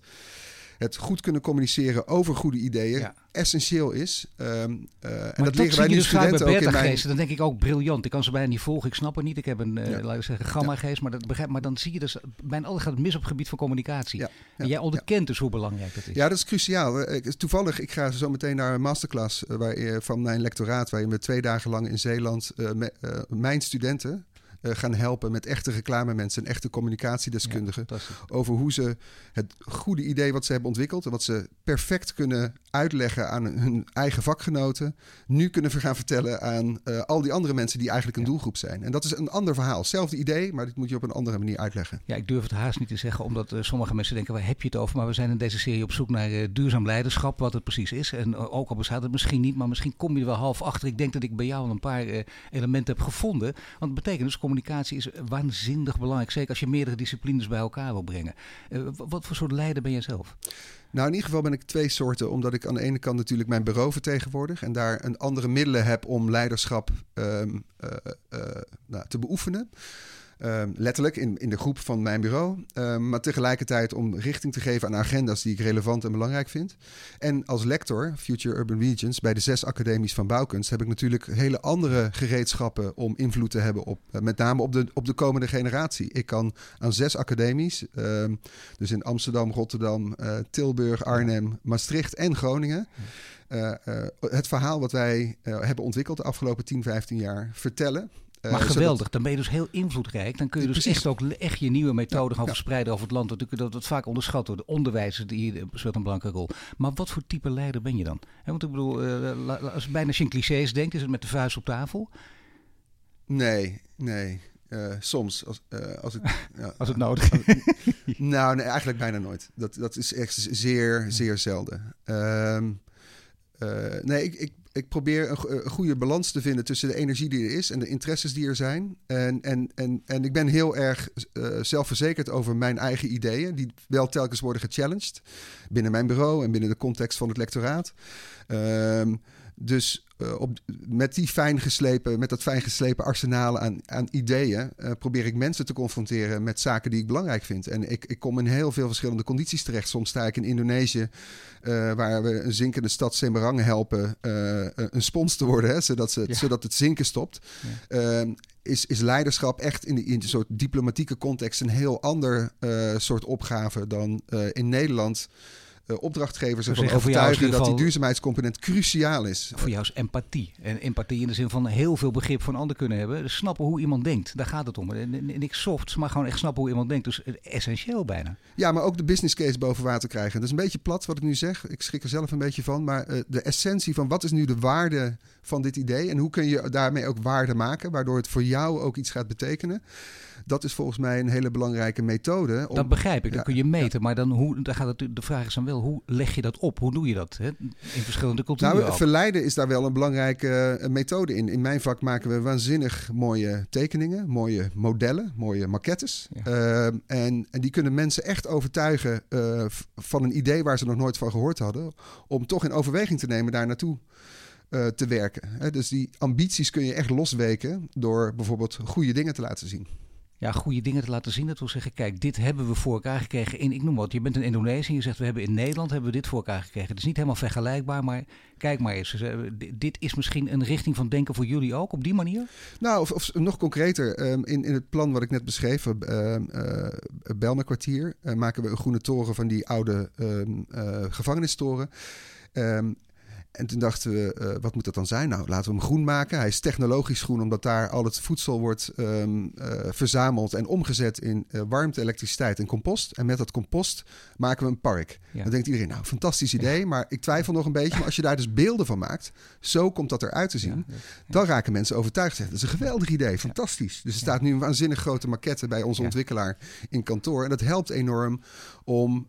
het goed kunnen communiceren over goede ideeën ja. essentieel is. Um, uh, en maar dat leren wij nu dus studenten ook in mijn... Dan denk ik ook briljant. Ik kan ze bijna niet volgen. Ik snap het niet. Ik heb een, uh, ja. laten we zeggen, gamma-geest. Maar, dat begrijp, maar dan zie je dus, bijna alles gaat het mis op het gebied van communicatie. Ja. En jij onderkent dus hoe belangrijk dat is. Ja, dat is cruciaal. Toevallig, ik ga zo meteen naar een masterclass waar, van mijn lectoraat... waar je met twee dagen lang in Zeeland uh, me, mijn studenten gaan helpen met echte reclamemensen en echte communicatiedeskundigen. Ja, over hoe ze het goede idee wat ze hebben ontwikkeld en wat ze perfect kunnen uitleggen aan hun eigen vakgenoten, nu kunnen gaan vertellen aan uh, al die andere mensen die eigenlijk een ja. doelgroep zijn. En dat is een ander verhaal. Hetzelfde idee, maar dit moet je op een andere manier uitleggen. Ja, ik durf het haast niet te zeggen, omdat uh, sommige mensen denken, waar heb je het over? Maar we zijn in deze serie op zoek naar uh, duurzaam leiderschap, wat het precies is. En ook al bestaat het misschien niet, maar misschien kom je er wel half achter. Ik denk dat ik bij jou al een paar elementen heb gevonden. Want het betekent dus communicatie is waanzinnig belangrijk. Zeker als je meerdere disciplines bij elkaar wil brengen. Wat voor soort leider ben je zelf? Nou, in ieder geval ben ik twee soorten. Omdat ik aan de ene kant natuurlijk mijn bureau vertegenwoordig. En daar een andere middelen heb om leiderschap um, uh, uh, nou, te beoefenen. Um, letterlijk in, in de groep van mijn bureau. Um, maar tegelijkertijd om richting te geven aan agenda's die ik relevant en belangrijk vind. En als lector, Future Urban Regions, bij de zes academies van bouwkunst, heb ik natuurlijk hele andere gereedschappen om invloed te hebben op, uh, met name op de, op de komende generatie. Ik kan aan zes academies, um, dus in Amsterdam, Rotterdam, uh, Tilburg, Arnhem, Maastricht en Groningen. Uh, het verhaal wat wij hebben ontwikkeld de afgelopen 10, 15 jaar vertellen. Maar uh, geweldig, zodat... dan ben je dus heel invloedrijk. Dan kun je dus Precies. echt ook echt je nieuwe methoden ja, gaan ja. verspreiden over het land. Natuurlijk dat het vaak onderschat wordt. De onderwijzer die speelt een belangrijke rol. Maar wat voor type leider ben je dan? He, want ik bedoel, uh, als bijna als je in clichés denkt, is het met de vuist op tafel? Nee, nee. Uh, soms, als, uh, als, (laughs) ja, als het nodig is. (laughs) nou, nee, eigenlijk bijna nooit. Dat, dat is echt zeer, zeer zelden. Um, nee, ik, ik, ik probeer een, goede balans te vinden tussen de energie die er is en de interesses die er zijn. En, en, en, en ik ben heel erg uh, zelfverzekerd over mijn eigen ideeën, die wel telkens worden gechallenged binnen mijn bureau en binnen de context van het lectoraat. Um, dus uh, op, met die fijn geslepen, met dat fijn geslepen arsenaal aan, aan ideeën, uh, probeer ik mensen te confronteren met zaken die ik belangrijk vind. En ik, ik kom in heel veel verschillende condities terecht. Soms sta ik in Indonesië, uh, waar we een zinkende stad Semarang helpen een spons te worden, hè, zodat, ze, ja. zodat het zinken stopt. Ja. Ehm, is, is leiderschap echt in, de, in een soort diplomatieke context een heel ander soort opgave dan in Nederland. Uh, opdrachtgevers ervan overtuigen dat die duurzaamheidscomponent cruciaal is. Voor jou is empathie. En empathie in de zin van heel veel begrip voor een ander kunnen hebben. Dus snappen hoe iemand denkt. Daar gaat het om. En, niks softs, maar gewoon echt snappen hoe iemand denkt. Dus essentieel bijna. Ja, maar ook de business case boven water krijgen. Dat is een beetje plat wat ik nu zeg. Ik schrik er zelf een beetje van. Maar uh, de essentie van wat is nu de waarde van dit idee en hoe kun je daarmee ook waarde maken, waardoor het voor jou ook iets gaat betekenen. Dat is volgens mij een hele belangrijke methode. Om, dat begrijp ik, dat kun je meten. Maar dan hoe, dan gaat het, de vraag is dan wel, hoe leg je dat op? Hoe doe je dat hè? in verschillende culturen? Nou, verleiden is daar wel een belangrijke uh, methode in. In mijn vak maken we waanzinnig mooie tekeningen, mooie modellen, mooie maquettes. Uh, en, en die kunnen mensen echt overtuigen uh, van een idee waar ze nog nooit van gehoord hadden. Om toch in overweging te nemen daar naartoe uh, te werken. Dus die ambities kun je echt losweken door bijvoorbeeld goede dingen te laten zien. Ja, goede dingen te laten zien. Dat wil zeggen, kijk, dit hebben we voor elkaar gekregen in, ik noem wat, je bent in Indonesië en je zegt, we hebben in Nederland hebben we dit voor elkaar gekregen. Het is niet helemaal vergelijkbaar, maar kijk maar eens. Dit is misschien een richting van denken voor jullie ook, op die manier? Nou, of, of nog concreter, um, in, in het plan wat ik net beschreef, uh, uh, Belmerkwartier, uh, maken we een groene toren van die oude um, gevangenistoren. Um, en toen dachten we, uh, wat moet dat dan zijn? Nou, laten we hem groen maken. Hij is technologisch groen, omdat daar al het voedsel wordt um, uh, verzameld en omgezet in uh, warmte, elektriciteit en compost. En met dat compost maken we een park. Ja. Dan denkt iedereen, nou, fantastisch idee, ja. maar ik twijfel nog een beetje. Maar als je daar dus beelden van maakt, zo komt dat eruit te zien. Ja, dan raken mensen overtuigd. Dat is een geweldig idee, fantastisch. Dus er staat nu een waanzinnig grote maquette bij onze ontwikkelaar in kantoor. En dat helpt enorm om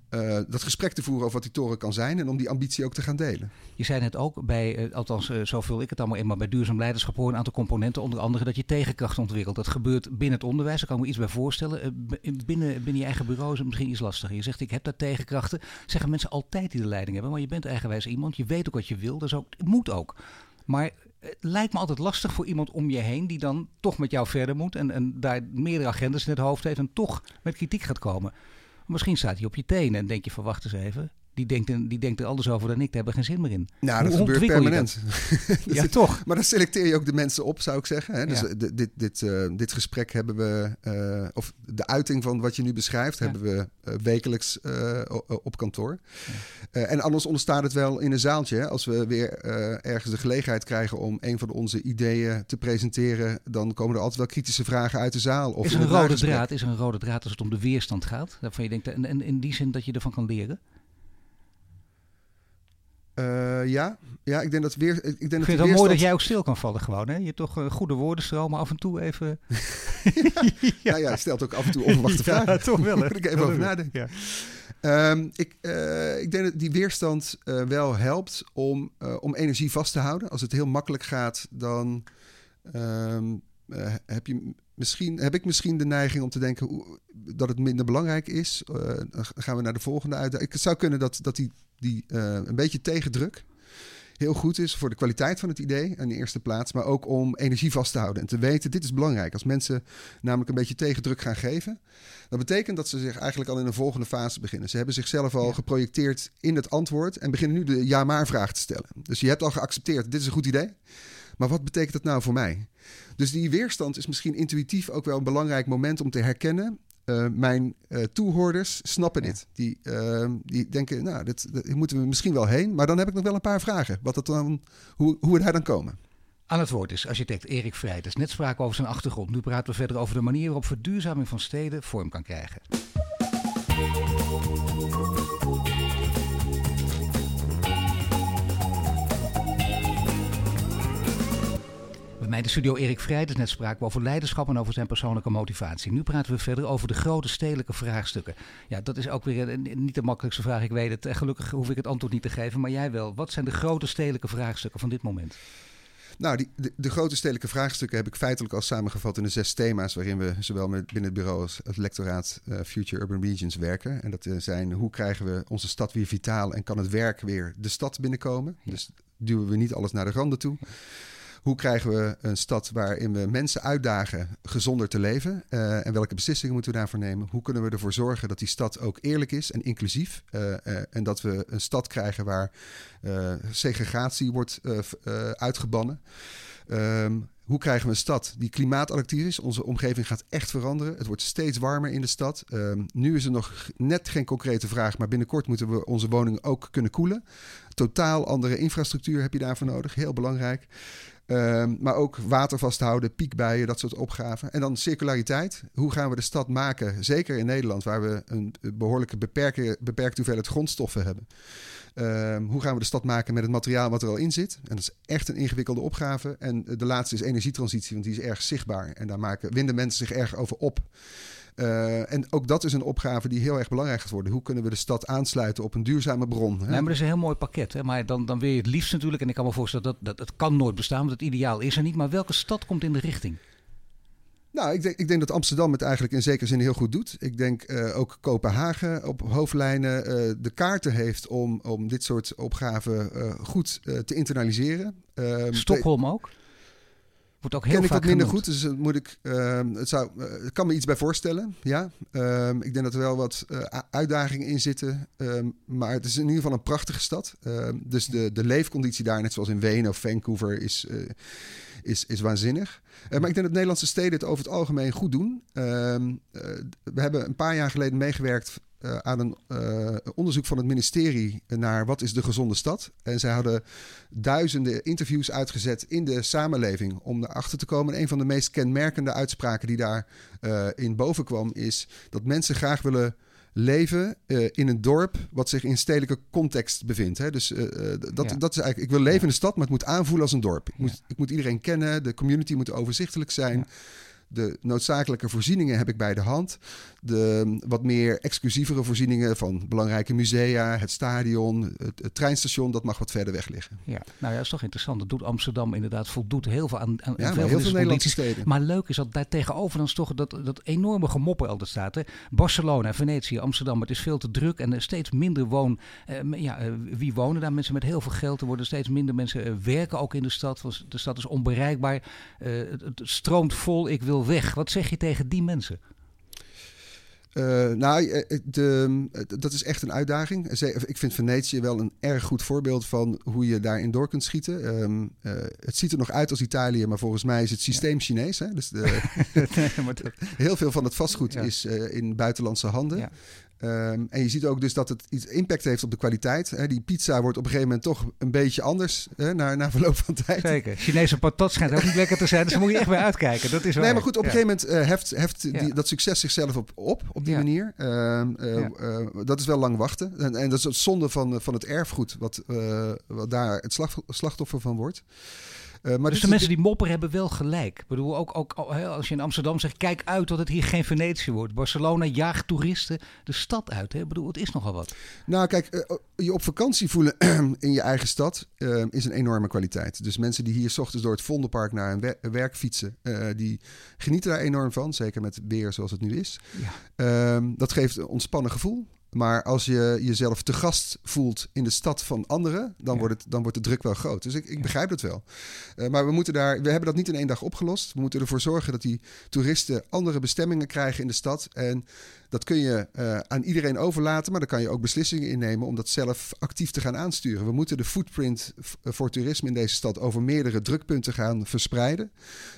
dat gesprek te voeren over wat die toren kan zijn en om die ambitie ook te gaan delen. Je zei net ook bij, uh, althans uh, zo vul ik het allemaal in, maar bij duurzaam leiderschap horen een aantal componenten. Onder andere dat je tegenkracht ontwikkelt. Dat gebeurt binnen het onderwijs, daar kan ik me iets bij voorstellen. Uh, binnen, binnen je eigen bureau is het misschien iets lastiger. Je zegt ik heb daar tegenkrachten. Zeggen mensen altijd die de leiding hebben, maar je bent eigenwijs iemand. Je weet ook wat je wil, dat is ook, het moet ook. Maar het lijkt me altijd lastig voor iemand om je heen die dan toch met jou verder moet en, en daar meerdere agendas in het hoofd heeft en toch met kritiek gaat komen. Misschien staat hij op je tenen en denk je van wacht eens even die denkt, die denkt er alles over dan ik. Daar hebben geen zin meer in. Nou, dat gebeurt permanent. (laughs) ja, toch. (laughs) Maar dan selecteer je ook de mensen op, zou ik zeggen. Hè? Dus ja. dit, dit, uh, dit gesprek hebben we, uh, of de uiting van wat je nu beschrijft, ja. hebben we uh, wekelijks op kantoor. en anders ontstaat het wel in een zaaltje. Hè? Als we weer ergens de gelegenheid krijgen om een van onze ideeën te presenteren, dan komen er altijd wel kritische vragen uit de zaal. Of is er een rode draad? Is er een rode draad als het om de weerstand gaat? Waarvan je denkt, en, en in die zin dat je ervan kan leren? Uh, ja. ja, ik denk dat weer. Ik, denk vind het wel mooi dat jij ook stil kan vallen, gewoon. Hè? Je hebt toch uh, goede woordenstroom, maar af en toe even. (laughs) (laughs) ja. Nou ja, stelt ook af en toe onverwachte (laughs) vragen. ja, toch wel. Hè? Moet ik even over nadenken. Ja. Um, ik, uh, ik denk dat die weerstand wel helpt om, om energie vast te houden. Als het heel makkelijk gaat, dan um, heb je misschien, heb ik misschien de neiging om te denken dat het minder belangrijk is. dan gaan we naar de volgende uitdaging. Het zou kunnen dat, dat die die uh, een beetje tegendruk heel goed is voor de kwaliteit van het idee in de eerste plaats, maar ook om energie vast te houden en te weten, dit is belangrijk. Als mensen namelijk een beetje tegendruk gaan geven, dat betekent dat ze zich eigenlijk al in een volgende fase beginnen. Ze hebben zichzelf al ja. geprojecteerd in het antwoord en beginnen nu de ja-maar-vraag te stellen. Dus je hebt al geaccepteerd, dit is een goed idee, maar wat betekent dat nou voor mij? Dus die weerstand is misschien intuïtief ook wel een belangrijk moment om te herkennen. Uh, mijn uh, toehoorders snappen ja. dit. Die, uh, die denken, nou, dit, dit, moeten we misschien wel heen. Maar dan heb ik nog wel een paar vragen. Wat het dan, hoe, hoe we daar dan komen. Aan het woord is architect Erik Vrijders. Net spraken over zijn achtergrond. Nu praten we verder over de manier waarop verduurzaming van steden vorm kan krijgen. Mij de studio Erik Vrijders. Net spraken we over leiderschap en over zijn persoonlijke motivatie. Nu praten we verder over de grote stedelijke vraagstukken. Ja, dat is ook weer een, niet de makkelijkste vraag. Ik weet het. Gelukkig hoef ik het antwoord niet te geven. Maar jij wel. Wat zijn de grote stedelijke vraagstukken van dit moment? Nou, die, de, de, grote stedelijke vraagstukken heb ik feitelijk al samengevat in de zes thema's waarin we zowel met binnen het bureau als het lectoraat uh, Future Urban Regions werken. En dat uh, zijn hoe krijgen we onze stad weer vitaal en kan het werk weer de stad binnenkomen. Ja. Dus duwen we niet alles naar de randen toe. Hoe krijgen we een stad waarin we mensen uitdagen gezonder te leven? Uh, en welke beslissingen moeten we daarvoor nemen? Hoe kunnen we ervoor zorgen dat die stad ook eerlijk is en inclusief? Uh, uh, en dat we een stad krijgen waar segregatie wordt uitgebannen. Um, hoe krijgen we een stad die klimaatadaptief is? Onze omgeving gaat echt veranderen. Het wordt steeds warmer in de stad. Ehm, nu is er nog net geen concrete vraag, maar binnenkort moeten we onze woningen ook kunnen koelen. Totaal andere infrastructuur heb je daarvoor nodig. Heel belangrijk. Ehm, maar ook water vasthouden, piekbuien, dat soort opgaven. En dan circulariteit. Hoe gaan we de stad maken, zeker in Nederland, waar we een behoorlijke beperkte, beperkte hoeveelheid grondstoffen hebben. Ehm, hoe gaan we de stad maken met het materiaal wat er al in zit? En dat is echt een ingewikkelde opgave. En de laatste is energietransitie, want die is erg zichtbaar. En daar maken, winden mensen zich erg over op. Uh, en ook dat is een opgave die heel erg belangrijk gaat worden. Hoe kunnen we de stad aansluiten op een duurzame bron? Hè? maar dat is een heel mooi pakket. Hè? Maar dan, dan wil je het liefst natuurlijk, en ik kan me voorstellen dat, dat het kan nooit bestaan, want het ideaal is er niet. Maar welke stad komt in de richting? Nou, ik denk, ik denk dat Amsterdam het eigenlijk in zekere zin heel goed doet. Ik denk uh, ook Kopenhagen op hoofdlijnen uh, de kaarten heeft om, om dit soort opgaven uh, goed te internaliseren. Ehm, Stockholm ook? Wordt ook heel Ken ik wat minder goed, dus moet ik, ehm, het, zou, het kan me iets bij voorstellen. Ja, um, ik denk dat er wel wat uitdagingen in zitten. maar het is in ieder geval een prachtige stad. dus de, de leefconditie daar, net zoals in Wenen of Vancouver, is, is, is waanzinnig. Maar ik denk dat Nederlandse steden het over het algemeen goed doen. Ehm, eh, we hebben een paar jaar geleden meegewerkt uh, aan een onderzoek van het ministerie naar wat is de gezonde stad. En zij hadden duizenden interviews uitgezet in de samenleving om erachter te komen. En een van de meest kenmerkende uitspraken die daar in boven kwam is dat mensen graag willen leven uh, in een dorp wat zich in stedelijke context bevindt. Hè? Dus uh, dat, dat is eigenlijk, ik wil leven in de stad, maar het moet aanvoelen als een dorp. Ik, moet, ik moet iedereen kennen, de community moet overzichtelijk zijn. De noodzakelijke voorzieningen heb ik bij de hand. De wat meer exclusievere voorzieningen van belangrijke musea, het stadion, het, treinstation, dat mag wat verder weg liggen. Ja, nou ja, dat is toch interessant. Dat doet Amsterdam inderdaad, voldoet heel veel aan, aan ja, veel, heel veel Nederlandse steden. Maar leuk is dat daar tegenover dan toch dat, dat enorme gemoppen altijd staat. Hè? Barcelona, Venetië, Amsterdam, het is veel te druk en er steeds minder woon. Eh, ja, eh, wie wonen daar? Mensen met heel veel geld. Er worden steeds minder mensen eh, werken ook in de stad. De stad is onbereikbaar. Eh, het, het stroomt vol. Ik wil weg. Wat zeg je tegen die mensen? Uh, nou, eh, eh, de, dat is echt een uitdaging. Ik vind Venetië wel een erg goed voorbeeld van hoe je daarin door kunt schieten. Um, uh, het ziet er nog uit als Italië, maar volgens mij is het systeem Chinees. Hè? Dus de, (laughs) heel veel van het vastgoed is uh, in buitenlandse handen. Ja. Um, en je ziet ook dus dat het iets impact heeft op de kwaliteit. Hè. Die pizza wordt op een gegeven moment toch een beetje anders hè, na, na verloop van tijd. Zeker. Chinese patat schijnt ook niet lekker te zijn. Dus daar moet je echt bij uitkijken. Dat is Nee, maar goed, op een gegeven moment uh, heft, heft die, dat succes zichzelf op, op, op die manier. Uh, uh, dat is wel lang wachten. En, en dat is het zonde van, van het erfgoed, wat, wat daar het slachtoffer van wordt. Uh, maar dus de mensen die mopperen hebben wel gelijk. Ik bedoel, ook, ook als je in Amsterdam zegt, kijk uit dat het hier geen Venetië wordt. Barcelona jaagt toeristen de stad uit. Hè? Ik bedoel, het is nogal wat. Nou, kijk, uh, je op vakantie voelen (clears throat) in je eigen stad uh, is een enorme kwaliteit. Dus mensen die hier s ochtends door het Vondelpark naar hun wer werk fietsen, die genieten daar enorm van. Zeker met weer zoals het nu is. Ja. Ehm, dat geeft een ontspannen gevoel. Maar als je jezelf te gast voelt in de stad van anderen, dan, wordt, het, dan wordt de druk wel groot. Dus ik, ik begrijp het wel. Uh, maar we, moeten daar, we hebben dat niet in één dag opgelost. We moeten ervoor zorgen dat die toeristen andere bestemmingen krijgen in de stad. En dat kun je uh, aan iedereen overlaten, maar dan kan je ook beslissingen innemen om dat zelf actief te gaan aansturen. We moeten de footprint voor toerisme in deze stad over meerdere drukpunten gaan verspreiden,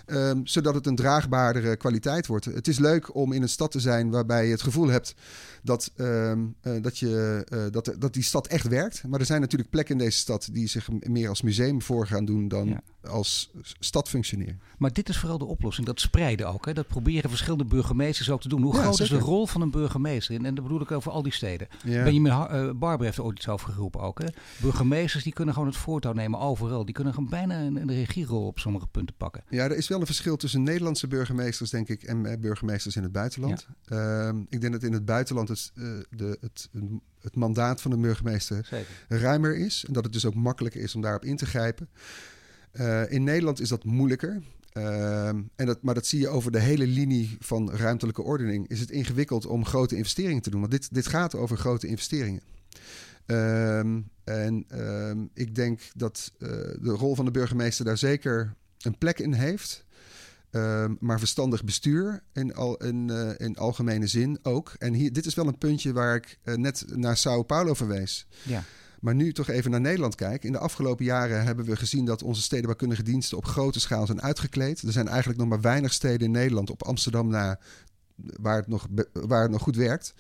um, zodat het een draagbaardere kwaliteit wordt. Het is leuk om in een stad te zijn waarbij je het gevoel hebt dat, um, uh, dat, je, dat, dat die stad echt werkt. Maar er zijn natuurlijk plekken in deze stad die zich meer als museum voor gaan doen dan als stad functioneren. Maar dit is vooral de oplossing, dat spreiden ook. Hè? Dat proberen verschillende burgemeesters ook te doen. Hoe groot is de rol van een burgemeester? En, en dat bedoel ik over al die steden. Ja. Benjamin uh, Barber heeft er ooit iets over geroepen ook. Hè? Burgemeesters die kunnen gewoon het voortouw nemen overal. Die kunnen gewoon bijna een, een regierol op sommige punten pakken. Ja, er is wel een verschil tussen Nederlandse burgemeesters, denk ik, en eh, burgemeesters in het buitenland. Ja. Uh, ik denk dat in het buitenland het, uh, de, het, het mandaat van de burgemeester Zeker. ruimer is. En dat het dus ook makkelijker is om daarop in te grijpen. Uh, in Nederland is dat moeilijker. Uh, en dat, maar dat zie je over de hele linie van ruimtelijke ordening. Is het ingewikkeld om grote investeringen te doen? Want dit, dit gaat over grote investeringen. Um, en um, ik denk dat uh, de rol van de burgemeester daar zeker een plek in heeft. Maar verstandig bestuur in, al, in, uh, in algemene zin ook. En hier, dit is wel een puntje waar ik net naar Sao Paulo verwees. Ja. Maar nu toch even naar Nederland kijken. In de afgelopen jaren hebben we gezien dat onze stedenbouwkundige diensten op grote schaal zijn uitgekleed. Er zijn eigenlijk nog maar weinig steden in Nederland, op Amsterdam na, waar het nog, waar het nog goed werkt.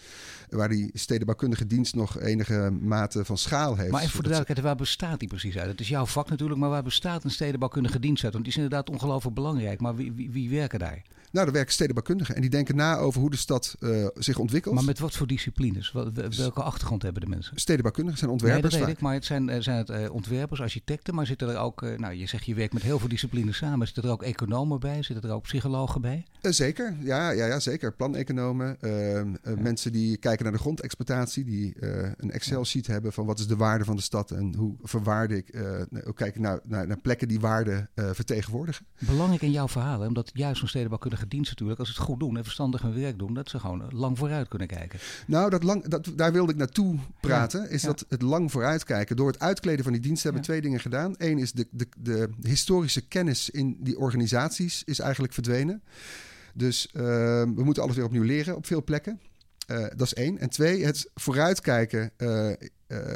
Waar die stedenbouwkundige dienst nog enige mate van schaal heeft. Maar even voor de duidelijkheid, waar bestaat die precies uit? Het is jouw vak natuurlijk, maar waar bestaat een stedenbouwkundige dienst uit? Want die is inderdaad ongelooflijk belangrijk. Maar wie, wie, wie werken daar? Nou, daar werken stedenbouwkundigen. En die denken na over hoe de stad uh, zich ontwikkelt. Maar met wat voor disciplines? Welke achtergrond hebben de mensen? Stedenbouwkundigen zijn ontwerpers. Nee, dat weet ik. Maar het zijn, eh, zijn het uh, ontwerpers, architecten. Maar zitten er ook, uh, nou je zegt je werkt met heel veel disciplines samen. Zitten er ook economen bij? Zitten er ook psychologen bij? zeker, ja, ja, ja zeker. Planeconomen. Ehm, ja. Mensen die kijken naar de grondexploitatie. Die een Excel-sheet hebben van wat is de waarde van de stad. En hoe verwaarde ik, hoe kijk ik naar, naar, naar, plekken die waarde vertegenwoordigen. Belangrijk in jouw verhaal, hè? omdat juist zo'n stedenbouwkundige dienst natuurlijk, als het goed doen en verstandig hun werk doen, dat ze gewoon lang vooruit kunnen kijken. Nou, dat lang, dat, daar wilde ik naartoe praten. is dat het lang vooruitkijken. Door het uitkleden van die diensten hebben we twee dingen gedaan. Eén is de, de, de historische kennis in die organisaties is eigenlijk verdwenen. Dus uh, we moeten alles weer opnieuw leren op veel plekken. Uh, dat is één. En twee, het vooruitkijken uh,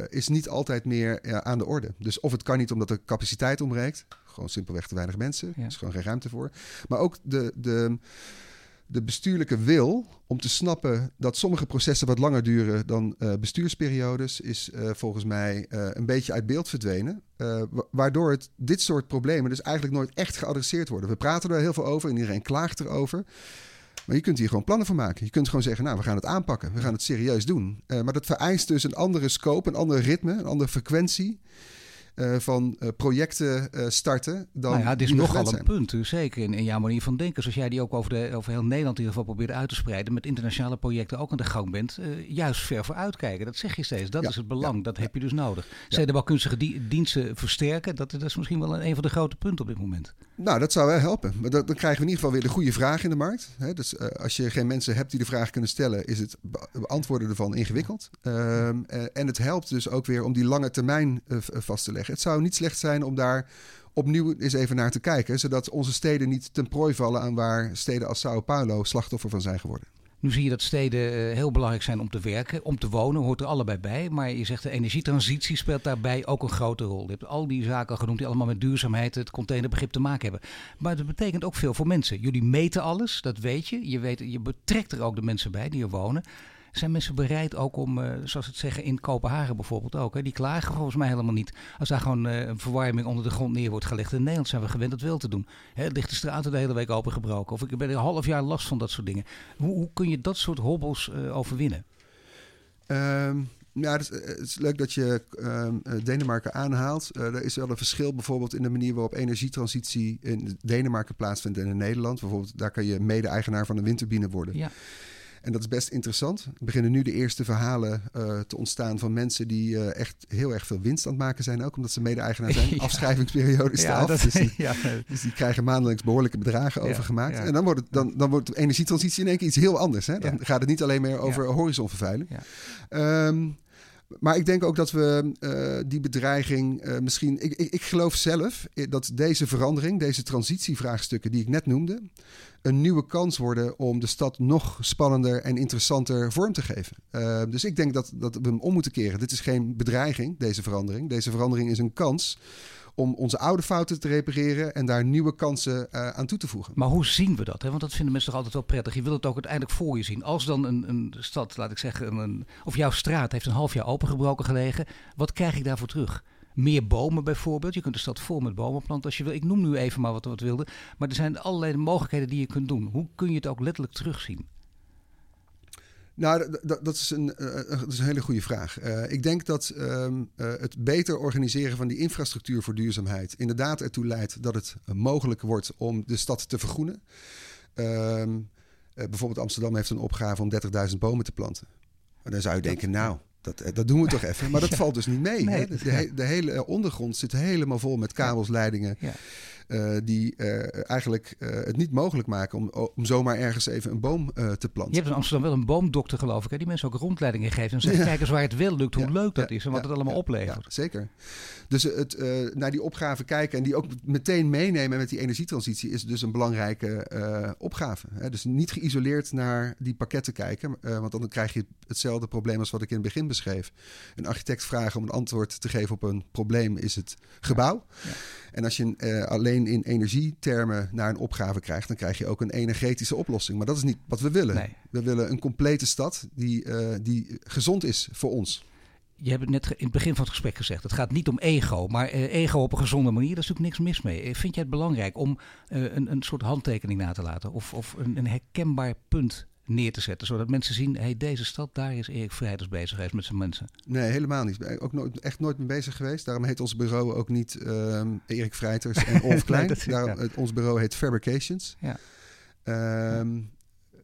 is niet altijd meer aan de orde. Dus of het kan niet omdat er capaciteit ontbreekt. Gewoon simpelweg te weinig mensen. Er is gewoon geen ruimte voor. Maar ook de, de, de bestuurlijke wil om te snappen dat sommige processen wat langer duren dan uh, bestuursperiodes, is uh, volgens mij uh, een beetje uit beeld verdwenen. waardoor het, dit soort problemen dus eigenlijk nooit echt geadresseerd worden. We praten er heel veel over en iedereen klaagt erover. Maar je kunt hier gewoon plannen voor maken. Je kunt gewoon zeggen, nou, we gaan het aanpakken. We gaan het serieus doen. maar dat vereist dus een andere scope, een ander ritme, een andere frequentie. Uh, van uh, projecten uh, starten. Dan nou ja, dit is nogal een punt, zeker in, in, jouw manier van denken. Zoals jij die ook over, de, over heel Nederland in ieder geval probeert uit te spreiden. Met internationale projecten ook aan de gang bent. juist ver voor uitkijken. Dat zeg je steeds. Dat ja, is het belang. Ja, dat heb je dus nodig. Ja. Stedenbouwkundige die, diensten versterken. Dat, dat, is misschien wel een, een van de grote punten op dit moment. Nou, dat zou wel helpen. Maar dan krijgen we in ieder geval weer de goede vraag in de markt. Dus als je geen mensen hebt die de vraag kunnen stellen, is het beantwoorden ervan ingewikkeld. Ehm, en het helpt dus ook weer om die lange termijn vast te leggen. Het zou niet slecht zijn om daar opnieuw eens even naar te kijken. Zodat onze steden niet ten prooi vallen aan waar steden als Sao Paulo slachtoffer van zijn geworden. Nu zie je dat steden heel belangrijk zijn om te werken, om te wonen, hoort er allebei bij. Maar je zegt de energietransitie speelt daarbij ook een grote rol. Je hebt al die zaken genoemd die allemaal met duurzaamheid, het containerbegrip te maken hebben. Maar dat betekent ook veel voor mensen. Jullie meten alles, dat weet je. Je, weet, je betrekt er ook de mensen bij die er wonen. Zijn mensen bereid ook om, uh, zoals het zeggen in Kopenhagen bijvoorbeeld ook, hè, die klagen volgens mij helemaal niet. Als daar gewoon uh, een verwarming onder de grond neer wordt gelegd. In Nederland zijn we gewend dat wel te doen. Hè, ligt de straten de hele week opengebroken. Of ik ben een half jaar last van dat soort dingen. Hoe, hoe kun je dat soort hobbels uh, overwinnen? Um, ja, het is, het is, leuk dat je uh, Denemarken aanhaalt. Uh, er is wel een verschil bijvoorbeeld in de manier waarop energietransitie in Denemarken plaatsvindt en in Nederland. Bijvoorbeeld, daar kan je mede-eigenaar van een windturbine worden. Ja. En dat is best interessant. Er beginnen nu de eerste verhalen uh, te ontstaan van mensen die uh, echt heel erg veel winst aan het maken zijn. Ook omdat ze mede-eigenaar zijn. (laughs) ja. Afschrijvingsperiode is ja, af. Dat, dus, die, (laughs) ja. dus, die, krijgen maandelijks behoorlijke bedragen overgemaakt. En dan wordt, het, dan, dan wordt de energietransitie in één keer iets heel anders. Hè? Dan gaat het niet alleen meer over horizonvervuiling. Um, maar ik denk ook dat we uh, die bedreiging uh, misschien. Ik, ik, ik, geloof zelf dat deze verandering, deze transitievraagstukken die ik net noemde, een nieuwe kans worden om de stad nog spannender en interessanter vorm te geven. Dus ik denk dat, dat we hem om moeten keren. Dit is geen bedreiging, deze verandering. Deze verandering is een kans om onze oude fouten te repareren en daar nieuwe kansen uh, aan toe te voegen. Maar hoe zien we dat? Hè? Want dat vinden mensen toch altijd wel prettig. Je wil het ook uiteindelijk voor je zien. Als dan een, een stad, laat ik zeggen, een, of jouw straat heeft een half jaar opengebroken gelegen, wat krijg ik daarvoor terug? Meer bomen bijvoorbeeld. Je kunt de stad vol met bomen planten als je wil. Ik noem nu even maar wat we wilden. Maar er zijn allerlei mogelijkheden die je kunt doen. Hoe kun je het ook letterlijk terugzien? Nou, dat, is, een, uh, dat is een hele goede vraag. Uh, ik denk dat um, uh, het beter organiseren van die infrastructuur voor duurzaamheid inderdaad ertoe leidt dat het mogelijk wordt om de stad te vergroenen. Um, bijvoorbeeld Amsterdam heeft een opgave om 30.000 bomen te planten. En dan zou je denken, nou, dat, dat doen we toch even. Maar dat (laughs) ja. valt dus niet mee. Nee, hè? De, de, de, hele ondergrond zit helemaal vol met kabels, leidingen. Ja. Die eigenlijk het niet mogelijk maken om, om zomaar ergens even een boom te planten. Je hebt in Amsterdam wel een boomdokter, geloof ik, hè? die mensen ook rondleidingen geeft en zegt: kijk eens waar het wel lukt, hoe leuk dat is en wat het allemaal oplevert. zeker. Dus het naar die opgave kijken en die ook meteen meenemen met die energietransitie is dus een belangrijke opgave. Hè? Dus niet geïsoleerd naar die pakketten kijken, want dan krijg je hetzelfde probleem als wat ik in het begin beschreef. Een architect vragen om een antwoord te geven op een probleem is het gebouw. Ja. En als je uh, alleen in energietermen naar een opgave krijgt, dan krijg je ook een energetische oplossing. Maar dat is niet wat we willen. We willen een complete stad die, uh, die gezond is voor ons. Je hebt het net in het begin van het gesprek gezegd. Het gaat niet om ego, maar uh, ego op een gezonde manier, daar is natuurlijk niks mis mee. Vind jij het belangrijk om een, een soort handtekening na te laten? Of, of een, een herkenbaar punt neer te zetten. Zodat mensen zien, hey, deze stad, daar is Erik Vrijders bezig geweest met zijn mensen. Nee, helemaal niet. Ook nooit, echt nooit mee bezig geweest. Daarom heet ons bureau ook niet uh, Erik Vrijters en (laughs) Olf Klein. nee, Daarom, Ons bureau heet Fabrications. Ja. Um,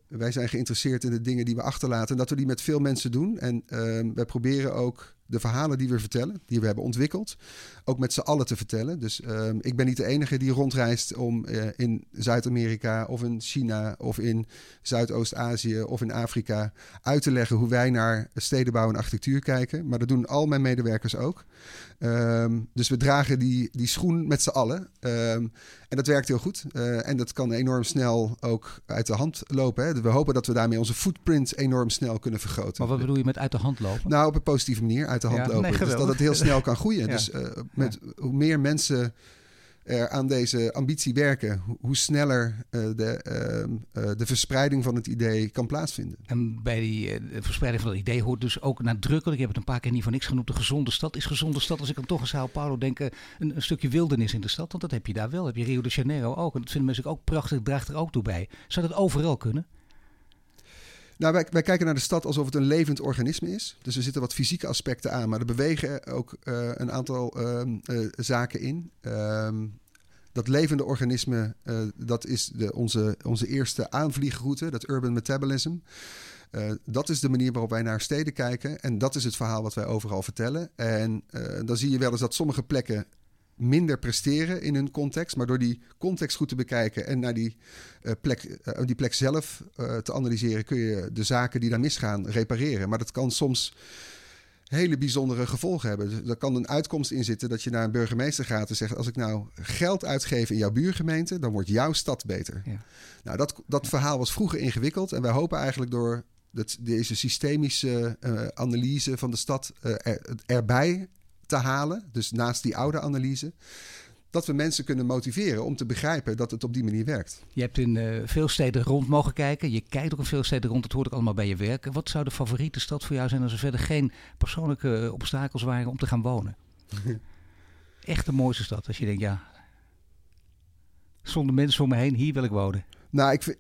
wij zijn geïnteresseerd in de dingen die we achterlaten. En dat we die met veel mensen doen. En um, wij proberen ook de verhalen die we vertellen, die we hebben ontwikkeld, ook met z'n allen te vertellen. Dus uh, ik ben niet de enige die rondreist om uh, in Zuid-Amerika of in China of in Zuidoost-Azië of in Afrika uit te leggen hoe wij naar stedenbouw en architectuur kijken. Maar dat doen al mijn medewerkers ook. Um, dus we dragen die, die schoen met z'n allen. Um, en dat werkt heel goed. Uh, en dat kan enorm snel ook uit de hand lopen. Hè. We hopen dat we daarmee onze footprint enorm snel kunnen vergroten. Maar wat bedoel je met uit de hand lopen? Nou, op een positieve manier uit de hand ja, lopen. Nee, dus dat het heel snel kan groeien. (laughs) Ja. Dus uh, met ja. hoe meer mensen er aan deze ambitie werken, hoe sneller uh, de, uh, uh, de verspreiding van het idee kan plaatsvinden. En bij die verspreiding van het idee hoort dus ook nadrukkelijk, ik heb het een paar keer niet van niks genoemd, de gezonde stad. Is gezonde stad, als ik dan toch aan Sao Paulo denk, een, een, stukje wildernis in de stad? Want dat heb je daar wel. Heb je Rio de Janeiro ook. En dat vinden mensen ook prachtig, draagt er ook toe bij. Zou dat overal kunnen? Nou, wij, kijken naar de stad alsof het een levend organisme is. Dus er zitten wat fysieke aspecten aan, maar er bewegen ook uh, een aantal uh, uh, zaken in. Ehm, dat levende organisme, dat is de, onze, onze eerste aanvliegroute, dat urban metabolism. dat is de manier waarop wij naar steden kijken. En dat is het verhaal wat wij overal vertellen. En dan zie je wel eens dat sommige plekken minder presteren in hun context. Maar door die context goed te bekijken en naar die, uh, plek, uh, die plek zelf uh, te analyseren, kun je de zaken die daar misgaan repareren. Maar dat kan soms hele bijzondere gevolgen hebben. Dus er kan een uitkomst in zitten dat je naar een burgemeester gaat en zegt: Als ik nou geld uitgeef in jouw buurgemeente, dan wordt jouw stad beter. Ja. Nou, dat, dat verhaal was vroeger ingewikkeld. En wij hopen eigenlijk door dat, deze systemische analyse van de stad er, erbij te halen. Dus naast die oude analyse. Dat we mensen kunnen motiveren om te begrijpen dat het op die manier werkt. Je hebt in uh, veel steden rond mogen kijken. Je kijkt ook in veel steden rond. Dat hoort ook allemaal bij je werk. Wat zou de favoriete stad voor jou zijn als er verder geen persoonlijke obstakels waren om te gaan wonen? (laughs) Echt de mooiste stad. Als je denkt, ja, zonder mensen om me heen, hier wil ik wonen. Nou, ik vind,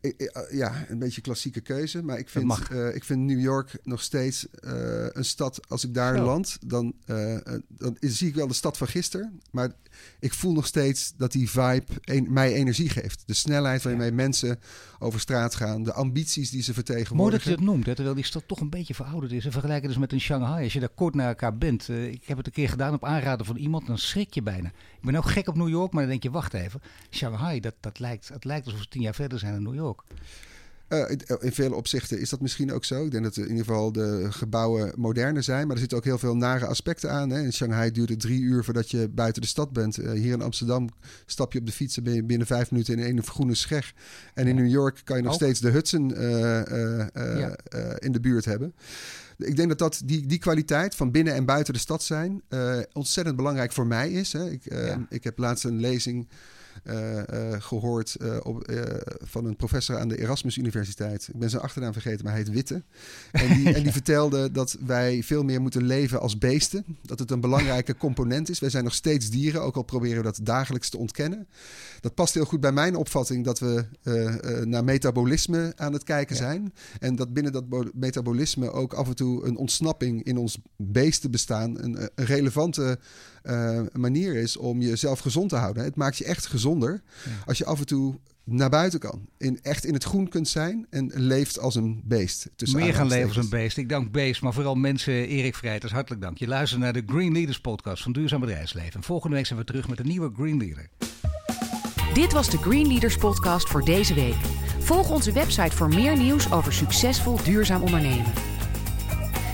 ja, een beetje klassieke keuze. Maar ik vind, uh, ik vind New York nog steeds uh, een stad. Als ik daar land, dan, uh, dan zie ik wel de stad van gisteren. Maar ik voel nog steeds dat die vibe een, mij energie geeft. De snelheid waarmee ja. mensen over straat gaan. De ambities die ze vertegenwoordigen. Mooi dat je dat noemt. Terwijl die stad toch een beetje verouderd is. En vergelijken dus met een Shanghai. Als je daar kort naar elkaar bent. ik heb het een keer gedaan op aanraden van iemand. Dan schrik je bijna. Ik ben ook gek op New York. Maar dan denk je, wacht even. Shanghai, dat, dat, lijkt, het lijkt alsof we tien jaar verder zijn in New York. Uh, in, in, vele opzichten is dat misschien ook zo. Ik denk dat in ieder geval de gebouwen moderner zijn. Maar er zitten ook heel veel nare aspecten aan. Hè. In Shanghai duurt het drie uur voordat je buiten de stad bent. Uh, hier in Amsterdam stap je op de fiets en ben je binnen vijf minuten in een groene scheg. En in New York kan je nog ook. steeds de Hudson ja. in de buurt hebben. Ik denk dat, dat die, die kwaliteit van binnen en buiten de stad zijn ontzettend belangrijk voor mij is. Hè. Ik, ja. ik heb laatst een lezing gehoord uh, op, van een professor aan de Erasmus Universiteit. Ik ben zijn achternaam vergeten, maar hij heet Witte. En die, ja. (laughs) en die vertelde dat wij veel meer moeten leven als beesten. Dat het een belangrijke component is. Wij zijn nog steeds dieren, ook al proberen we dat dagelijks te ontkennen. Dat past heel goed bij mijn opvatting dat we naar metabolisme aan het kijken ja. zijn. En dat binnen dat metabolisme ook af en toe een ontsnapping in ons beestenbestaan een, een relevante uh, manier is om jezelf gezond te houden. Het maakt je echt gezonder ja. als je af en toe naar buiten kan. In, echt in het groen kunt zijn en leeft als een beest. Meer gaan leven als een beest. Ik dank beest, maar vooral mensen. Erik Vrijters, hartelijk dank. Je luistert naar de Green Leaders podcast van Duurzaam Bedrijfsleven. En volgende week zijn we terug met een nieuwe Green Leader. Dit was de Green Leaders podcast voor deze week. Volg onze website voor meer nieuws over succesvol duurzaam ondernemen.